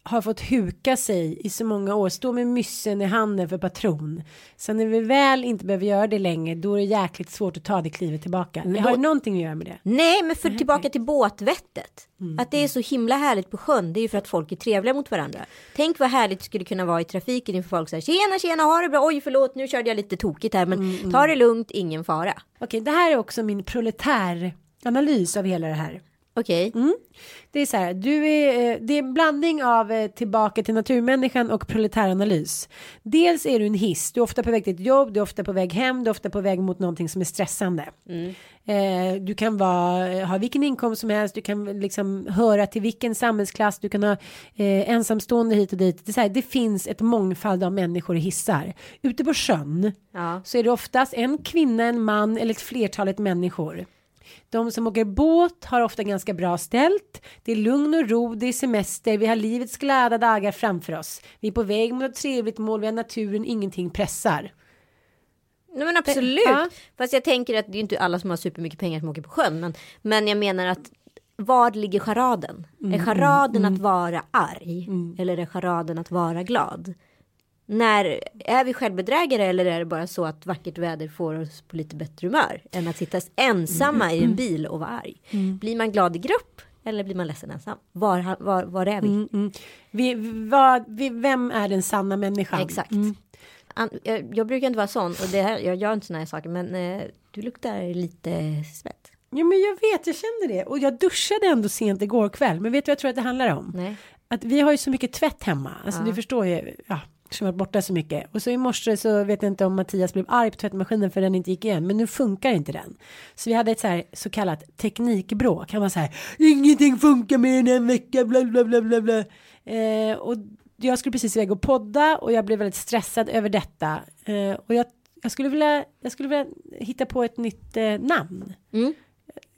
har fått huka sig i så många år, stå med myssen i handen för patron. Sen när vi väl inte behöver göra det längre, då är det jäkligt svårt att ta det klivet tillbaka. Men har då- det någonting att göra med det? Nej, men för tillbaka till båtvettet. Mm, Att det är så himla härligt på sjön, det är ju för att folk är trevliga mot varandra. Tänk vad härligt det skulle kunna vara i trafiken inför folk säger tjena, tjena, ha det bra, oj förlåt, nu körde jag lite tokigt här, men Mm, ta det lugnt, ingen fara. Okej, det här är också min proletäranalys av hela det här. Okej, Mm. Det är så här, du är, eh, det är en blandning av eh, tillbaka till naturmänniskan och proletäranalys. Dels är du en hiss, du är ofta på väg till ett jobb, du är ofta på väg hem, du är ofta på väg mot någonting som är stressande. Eh, du kan vara, ha vilken inkomst som helst, du kan liksom höra till vilken samhällsklass, du kan ha eh, ensamstående hit och dit. Det, är så här, det finns ett mångfald av människor i hissar. Ute på sjön ja. så är det oftast en kvinna, en man eller ett flertalet människor. De som åker båt har ofta ganska bra ställt. Det är lugn och ro, det är semester, vi har livets glada dagar framför oss. Vi är på väg mot ett trevligt mål, vi har naturen, ingenting pressar. Nej, men absolut. Ja. Fast jag tänker att det är inte alla som har supermycket pengar som åker på sjön, men, men jag menar att var ligger charaden? Mm, är charaden att vara arg? Eller är charaden att vara glad? När är vi självbedrägare eller är det bara så att vackert väder får oss på lite bättre humör än att sitta ensamma Mm, i en bil och vara arg? Blir man glad i grupp eller blir man ledsen ensam? Var, var, var är vi? Mm, mm. Vi, vad, vi, vem är den sanna människan? Exakt. Mm. An, jag, jag brukar inte vara sån och det här, jag gör inte såna här saker men eh, du luktar lite svett. Ja men jag vet, jag känner det. Och jag duschade ändå sent igår kväll. Men vet du vad jag tror att det handlar om? Nej. att vi har ju så mycket tvätt hemma. Alltså Ja. du förstår ju, ja, som varit borta så mycket. Och så i morse så vet jag inte om Mattias blev arg på tvättmaskinen för den inte gick igen. Men nu funkar inte den. Så vi hade ett så här så kallat teknikbråk. Han var så här, ingenting funkar mer än en vecka, bla bla bla bla bla. Eh, och jag skulle precis iväg och podda och jag blev väldigt stressad över detta. Eh, och jag, jag, skulle vilja, jag skulle vilja hitta på ett nytt eh, namn. Mm.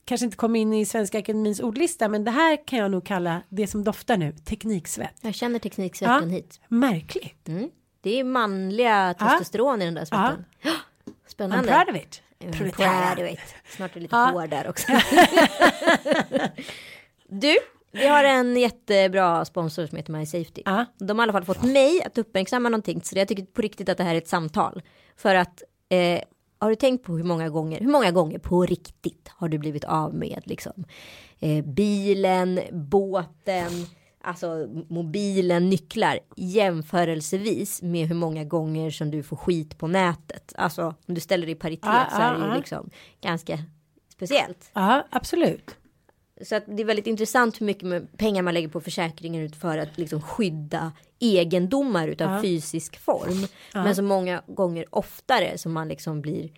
Kanske inte kom in i Svenska Akademins ordlista men det här kan jag nog kalla det som doftar nu, tekniksvett. Jag känner tekniksvetten Ja. hit. Märkligt. Mm. Det är manliga testosteron i den där svetten. I'm Spännande. proud of it. Proletariat. proud of it. Snart är det lite Ja. hår där också. du, vi har en jättebra sponsor som heter MySafety. Ja. De har i alla fall fått mig att uppmärksamma någonting. Så jag tycker på riktigt att det här är ett samtal. För att eh, har du tänkt på hur många gånger, hur många gånger på riktigt har du blivit av med liksom eh, bilen, båten, alltså mobilen, nycklar jämförelsevis med hur många gånger som du får skit på nätet. Alltså om du ställer det i paritet Ja, så är det ja, ju liksom ganska speciellt. Ja, absolut. Så att det är väldigt intressant hur mycket pengar man lägger på försäkringar för att liksom skydda egendomar utav Ja. fysisk form. Men så många gånger oftare som man liksom blir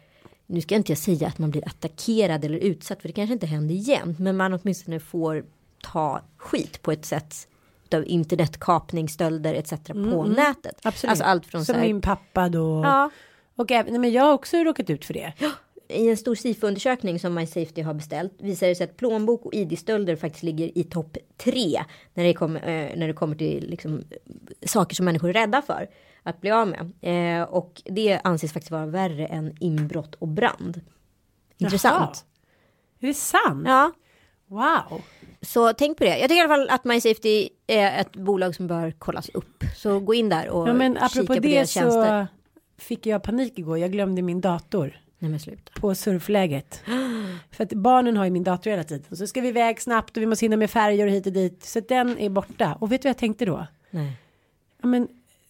nu ska inte jag säga att man blir attackerad eller utsatt för det kanske inte händer igen. Men man åtminstone får ta skit på ett sätt av internetkapning, stölder etc. på nätet. Mm, Absolut. Alltså allt från Som så här, min pappa då. ja, Och även, nej, men jag har också råkat ut för det. I en stor SIFO-undersökning som MySafety har beställt visar det sig att plånbok och ID-stölder faktiskt ligger i topp tre när det kommer, eh, när det kommer till liksom, saker som människor är rädda för att bli av med. Eh, och det anses faktiskt vara värre än inbrott och brand. Intressant. Är det sant? Ja, Wow. så tänk på det. Jag tycker i alla fall att MySafety är ett bolag som bör kollas upp. Så gå in där och Ja, men kika apropå på det deras så tjänster. fick jag panik igår. Jag glömde min dator Nej på surfläget. För att barnen har ju min dator hela tiden. Så ska vi iväg snabbt och vi måste hinna med färger och hit och dit. Så den är borta. Och vet du vad jag tänkte då? Nej. Ja, men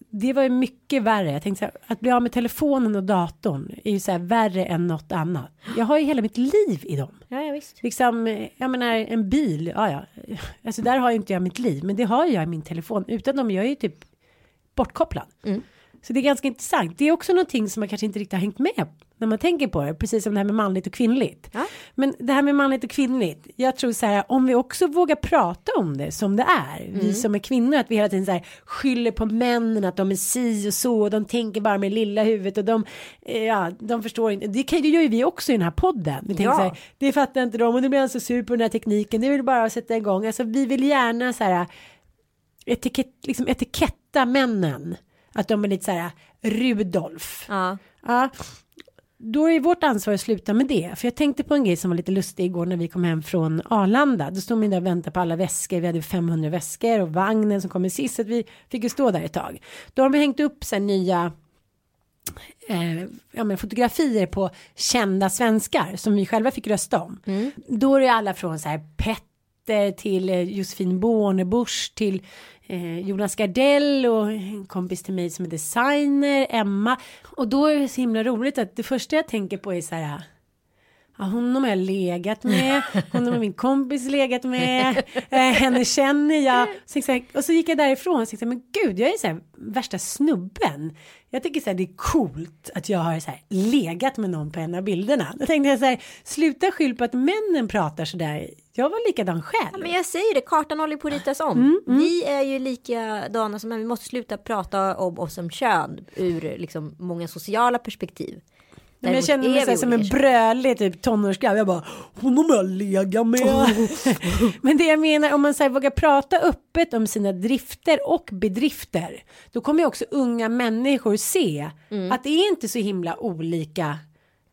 det var ju mycket värre. Jag tänkte så här, att bli av med telefonen och datorn är ju så här värre än något annat. Jag har ju hela mitt liv i dem. Ja, ja visst. Liksom, jag menar en bil, ja ja. Alltså där har ju inte jag mitt liv, men det har jag i min telefon. Utan dem, jag är ju typ bortkopplad. Mm. Så det är ganska intressant. Det är också någonting som man kanske inte riktigt har hängt med när man tänker på det, precis som det här med manligt och kvinnligt. Ja. Men det här med manligt och kvinnligt, jag tror så här, om vi också vågar prata om det som det är, vi som är kvinnor, att vi hela tiden så här skyller på männen, att de är si och så, och de tänker bara med lilla huvudet och de, eh, ja, de förstår inte, det, kan, det gör ju vi också i den här podden. Vi tänker Ja. så här, det fattar inte de och nu blir han så sur på den här tekniken, det vill bara sätta igång, alltså vi vill gärna så här etikett, liksom etiketta männen. Att de är lite så här Rudolf. Ja. Ja. Då är vårt ansvar att sluta med det. För jag tänkte på en grej som var lite lustig igår när vi kom hem från Arlanda. Då stod vi där och väntade på alla väskor. Vi hade 500 väskor och vagnen som kom sist. Så vi fick ju stå där ett tag. Då har vi hängt upp sen nya eh, ja, men fotografier på kända svenskar som vi själva fick rösta om. Då är det alla från så här Petter till eh, Josefin Bornebusch till eh, Jonas Gardell och en kompis till mig som är designer, Emma. Och då är det så himla roligt att det första jag tänker på är så här Ja, honom har jag legat med, honom har min kompis legat med, eh, henne känner jag. Så, så här, och så gick jag därifrån och tänkte, men gud, jag är så här värsta snubben. Jag tycker så här, det är coolt att jag har så här legat med någon på en av bilderna. Då tänkte jag så här, sluta skyll på att männen pratar så där. Jag var likadan själv. Men jag säger det, kartan håller på att ritas om. Mm, Vi är ju likadana som män. Vi måste sluta prata om oss som kön ur liksom många sociala perspektiv. Men jag känner mig som en brölig typ tonårsgrabb. Jag bara, honom har jag legat med. Men det jag menar, om man så här, vågar prata öppet om sina drifter och bedrifter. Då kommer ju också unga människor se att det är inte så himla olika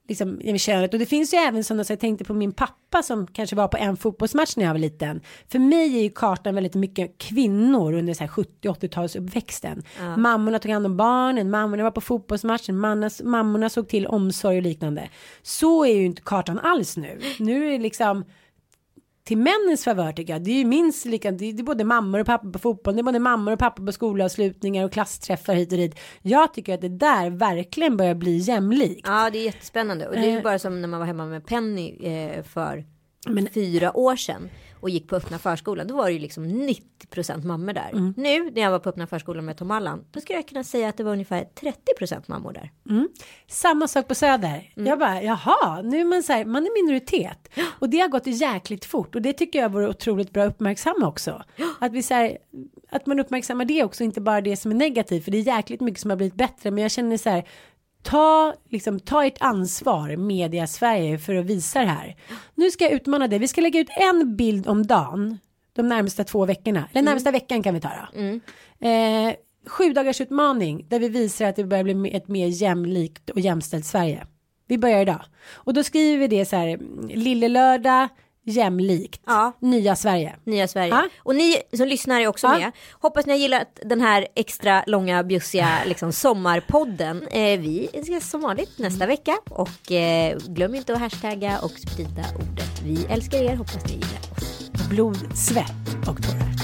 liksom, i könet. Och det finns ju även sådana, så jag tänkte på min pappa som kanske var på en fotbollsmatch när jag var liten. För mig är ju kartan väldigt mycket kvinnor under så här 70-80-talsuppväxten. Mammorna tog hand om barnen, mammorna var på fotbollsmatchen, mannas, mammorna såg till omsorg och liknande. Så är ju inte kartan alls nu. Nu är det liksom till männens favör tycker jag. Det är ju minst lika, det är, det är både mammor och pappor på fotboll, det är både mammor och pappor på skolavslutningar och klassträffar hit och dit. Jag tycker att det där verkligen börjar bli jämlikt. Ja, det är jättespännande. Och det är ju Eh. bara som när man var hemma med Penny eh, för Men- fyra år sedan och gick på öppna förskolan. Då var det ju liksom 90% mammor där. Mm. Nu när jag var på öppna förskolan med Tom Allan, då skulle jag kunna säga att det var ungefär 30% mammor där. Samma sak på Söder. Mm. Jag bara, jaha, nu är man så här, man är minoritet. Och det har gått jäkligt fort. Och det tycker jag vore otroligt bra att uppmärksamma också. Att vi så här, att man uppmärksammar det också, inte bara det som är negativt. För det är jäkligt mycket som har blivit bättre. Men jag känner så här, ta, liksom, ta ert ansvar, media Sverige, för att visa det här. Nu ska jag utmana det. Vi ska lägga ut en bild om dagen. De närmsta två veckorna. Eller närmsta veckan kan vi ta då. Eh, sju dagars utmaning där vi visar att det börjar bli ett mer jämlikt och jämställt Sverige. Vi börjar idag. Och då skriver vi det så här, lille lördag, jämlikt, Ja. nya Sverige. Nya Sverige. Ja. Och ni som lyssnar är också Ja. med. Hoppas ni har gillat den här extra långa bjussiga liksom, sommarpodden. Eh, vi ses som vanligt nästa vecka. Och eh, glöm inte att hashtagga och sprida ordet. Vi älskar er, hoppas ni gillar oss. Blod, svett och tårar.